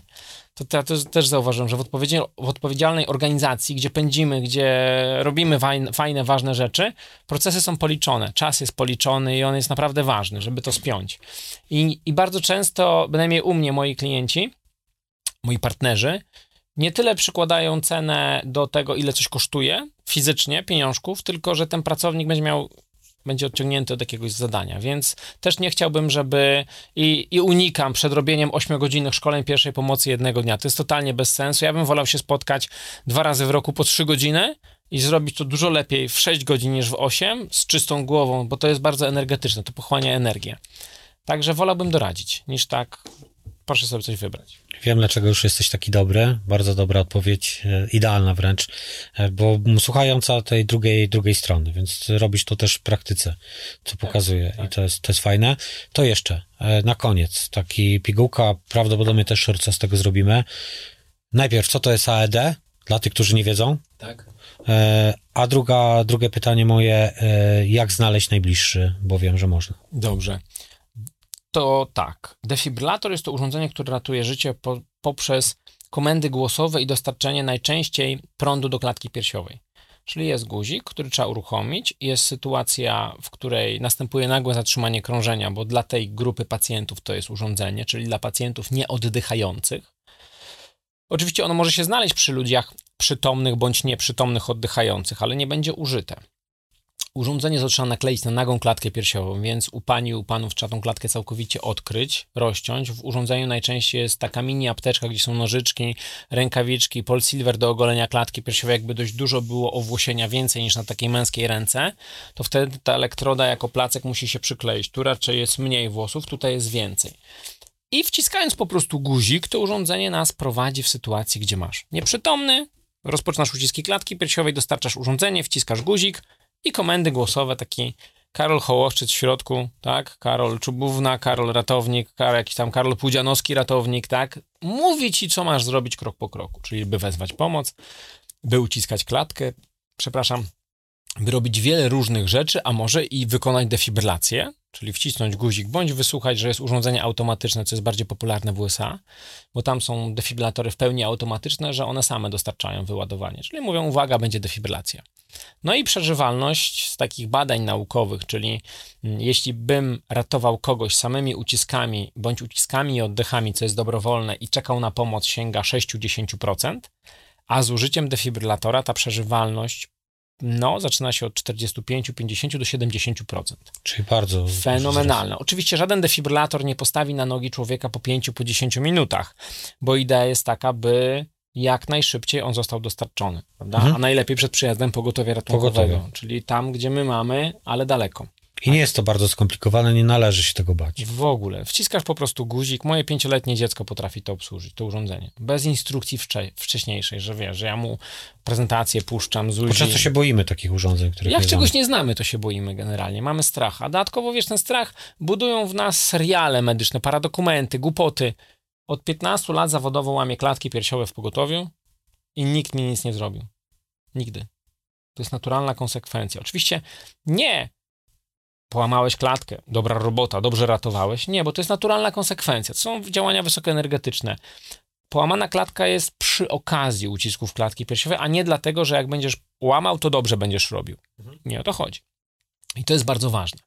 To, to ja też, też zauważyłem, że w, odpowiedzi- w odpowiedzialnej organizacji, gdzie pędzimy, gdzie robimy fajne, fajne, ważne rzeczy, procesy są policzone, czas jest policzony i on jest naprawdę ważny, żeby to spiąć. I, I bardzo często, bynajmniej u mnie, moi klienci, moi partnerzy, nie tyle przykładają cenę do tego, ile coś kosztuje fizycznie, pieniążków, tylko że ten pracownik będzie miał będzie odciągnięty od jakiegoś zadania, więc też nie chciałbym, żeby i, i unikam przed robieniem 8-godzinnych szkoleń pierwszej pomocy jednego dnia. To jest totalnie bez sensu. Ja bym wolał się spotkać dwa razy w roku po 3 godziny i zrobić to dużo lepiej w 6 godzin niż w 8 z czystą głową, bo to jest bardzo energetyczne, to pochłania energię. Także wolałbym doradzić, niż tak proszę sobie coś wybrać. Wiem, dlaczego już jesteś taki dobry. Bardzo dobra odpowiedź, e, idealna wręcz, e, bo słuchająca tej drugiej, drugiej strony, więc robisz to też w praktyce, co tak, pokazuje tak, tak. i to jest, to jest fajne. To jeszcze, e, na koniec, taki pigułka, prawdopodobnie też szorca z tego zrobimy. Najpierw, co to jest AED? Dla tych, którzy nie wiedzą. Tak. A druga, drugie pytanie moje, jak znaleźć najbliższy, bo wiem, że można. Dobrze to tak. Defibrylator jest to urządzenie, które ratuje życie po, poprzez komendy głosowe i dostarczenie najczęściej prądu do klatki piersiowej. Czyli jest guzik, który trzeba uruchomić, jest sytuacja, w której następuje nagłe zatrzymanie krążenia, bo dla tej grupy pacjentów to jest urządzenie, czyli dla pacjentów nieoddychających. Oczywiście ono może się znaleźć przy ludziach przytomnych bądź nieprzytomnych oddychających, ale nie będzie użyte. Urządzenie trzeba nakleić na nagą klatkę piersiową, więc u pani u panów trzeba tą klatkę całkowicie odkryć, rozciąć. W urządzeniu najczęściej jest taka mini apteczka, gdzie są nożyczki, rękawiczki, polsilver do ogolenia klatki piersiowej. Jakby dość dużo było owłosienia, więcej niż na takiej męskiej ręce, to wtedy ta elektroda jako placek musi się przykleić. Tu raczej jest mniej włosów, tutaj jest więcej. I wciskając po prostu guzik, to urządzenie nas prowadzi w sytuacji, gdzie masz nieprzytomny, rozpoczynasz uciski klatki piersiowej, dostarczasz urządzenie, wciskasz guzik, i komendy głosowe, taki Karol Hołoszczyc w środku, tak? Karol Czubówna, Karol Ratownik, Karol, jakiś tam Karol Pudzianowski Ratownik, tak? Mówi ci, co masz zrobić krok po kroku, czyli by wezwać pomoc, by uciskać klatkę, przepraszam, by robić wiele różnych rzeczy, a może i wykonać defibrylację, czyli wcisnąć guzik, bądź wysłuchać, że jest urządzenie automatyczne, co jest bardziej popularne w USA, bo tam są defibrylatory w pełni automatyczne, że one same dostarczają wyładowanie, czyli mówią, uwaga, będzie defibrylacja. No i przeżywalność z takich badań naukowych, czyli mm, jeśli bym ratował kogoś samymi uciskami, bądź uciskami i oddechami, co jest dobrowolne i czekał na pomoc, sięga 6-10%, a z użyciem defibrylatora ta przeżywalność no, zaczyna się od 45, 50 do 70%. Czyli bardzo. Fenomenalne. Oczywiście żaden defibrylator nie postawi na nogi człowieka po 5, po 10 minutach, bo idea jest taka, by jak najszybciej on został dostarczony, prawda? Mhm. A najlepiej przed przyjazdem pogotowia ratunkowego, Pogotowie. czyli tam, gdzie my mamy, ale daleko. I nie jest to bardzo skomplikowane, nie należy się tego bać. W ogóle. Wciskasz po prostu guzik. Moje pięcioletnie dziecko potrafi to obsłużyć, to urządzenie. Bez instrukcji wcze wcześniejszej, że wiesz, że ja mu prezentację puszczam z ludzi. często się boimy takich urządzeń, które. Jak czegoś nie znamy, to się boimy generalnie. Mamy strach. A dodatkowo, wiesz, ten strach budują w nas seriale medyczne, paradokumenty, głupoty. Od 15 lat zawodowo łamię klatki piersiowe w pogotowiu i nikt mi nic nie zrobił. Nigdy. To jest naturalna konsekwencja. Oczywiście nie połamałeś klatkę, dobra robota, dobrze ratowałeś. Nie, bo to jest naturalna konsekwencja. To są działania wysokoenergetyczne. Połamana klatka jest przy okazji ucisków klatki piersiowej, a nie dlatego, że jak będziesz łamał, to dobrze będziesz robił. Mhm. Nie o to chodzi. I to jest bardzo ważne.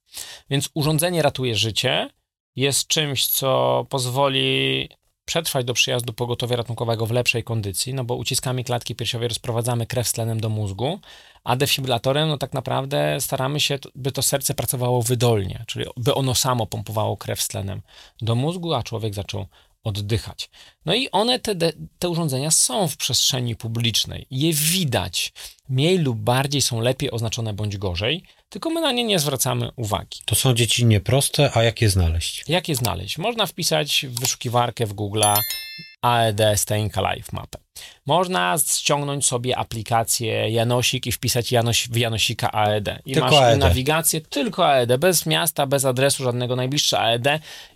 Więc urządzenie ratuje życie, jest czymś, co pozwoli przetrwać do przyjazdu pogotowia ratunkowego w lepszej kondycji, no bo uciskami klatki piersiowej rozprowadzamy krew z tlenem do mózgu, a defibrylatorem, no tak naprawdę staramy się, by to serce pracowało wydolnie, czyli by ono samo pompowało krew z tlenem do mózgu, a człowiek zaczął oddychać. No i one, te, te urządzenia są w przestrzeni publicznej. Je widać. Mniej lub bardziej są lepiej oznaczone bądź gorzej, tylko my na nie nie zwracamy uwagi. To są dzieci proste, a jak je znaleźć? Jak je znaleźć? Można wpisać w wyszukiwarkę w Google AED Staying Alive mapę. Można ściągnąć sobie aplikację Janosik i wpisać Janos, w Janosika AED. I tylko masz AED. nawigację tylko AED, bez miasta, bez adresu żadnego, najbliższe AED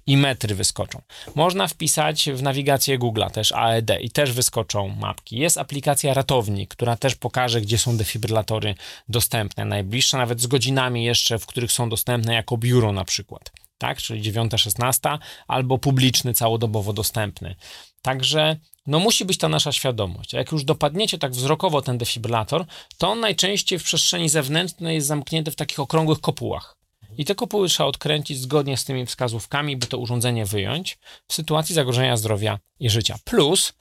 i metry wyskoczą. Można wpisać w nawigację Google też AED i też wyskoczą mapki. Jest aplikacja Ratownik, która też pokaże, gdzie są defibrylatory dostępne, najbliższe, nawet z godzinami jeszcze, w których są dostępne jako biuro na przykład tak, czyli 9-16, albo publiczny, całodobowo dostępny. Także no musi być ta nasza świadomość. A jak już dopadniecie tak wzrokowo ten defibrylator, to on najczęściej w przestrzeni zewnętrznej jest zamknięty w takich okrągłych kopułach. I te kopuły trzeba odkręcić zgodnie z tymi wskazówkami, by to urządzenie wyjąć w sytuacji zagrożenia zdrowia i życia. Plus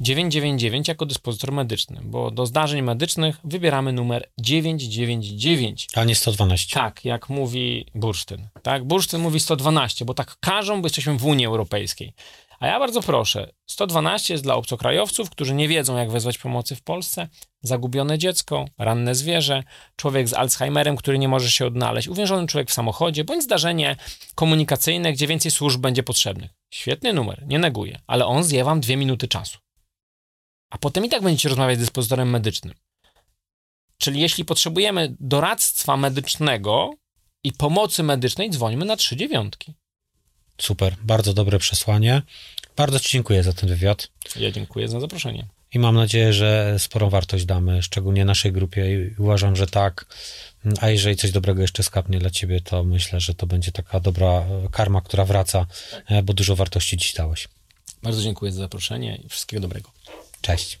999 jako dyspozytor medyczny, bo do zdarzeń medycznych wybieramy numer 999. A nie 112. Tak, jak mówi Bursztyn. Tak, Bursztyn mówi 112, bo tak każą, bo jesteśmy w Unii Europejskiej. A ja bardzo proszę, 112 jest dla obcokrajowców, którzy nie wiedzą, jak wezwać pomocy w Polsce, zagubione dziecko, ranne zwierzę, człowiek z Alzheimerem, który nie może się odnaleźć, uwięziony człowiek w samochodzie, bądź zdarzenie komunikacyjne, gdzie więcej służb będzie potrzebnych. Świetny numer, nie neguję, ale on zje wam dwie minuty czasu. A potem i tak będziecie rozmawiać z dyspozytorem medycznym. Czyli jeśli potrzebujemy doradztwa medycznego i pomocy medycznej, dzwońmy na trzy dziewiątki. Super, bardzo dobre przesłanie. Bardzo Ci dziękuję za ten wywiad. Ja dziękuję za zaproszenie. I mam nadzieję, że sporą wartość damy, szczególnie naszej grupie i uważam, że tak. A jeżeli coś dobrego jeszcze skapnie dla Ciebie, to myślę, że to będzie taka dobra karma, która wraca, bo dużo wartości Ci dałeś. Bardzo dziękuję za zaproszenie i wszystkiego dobrego. Cześć.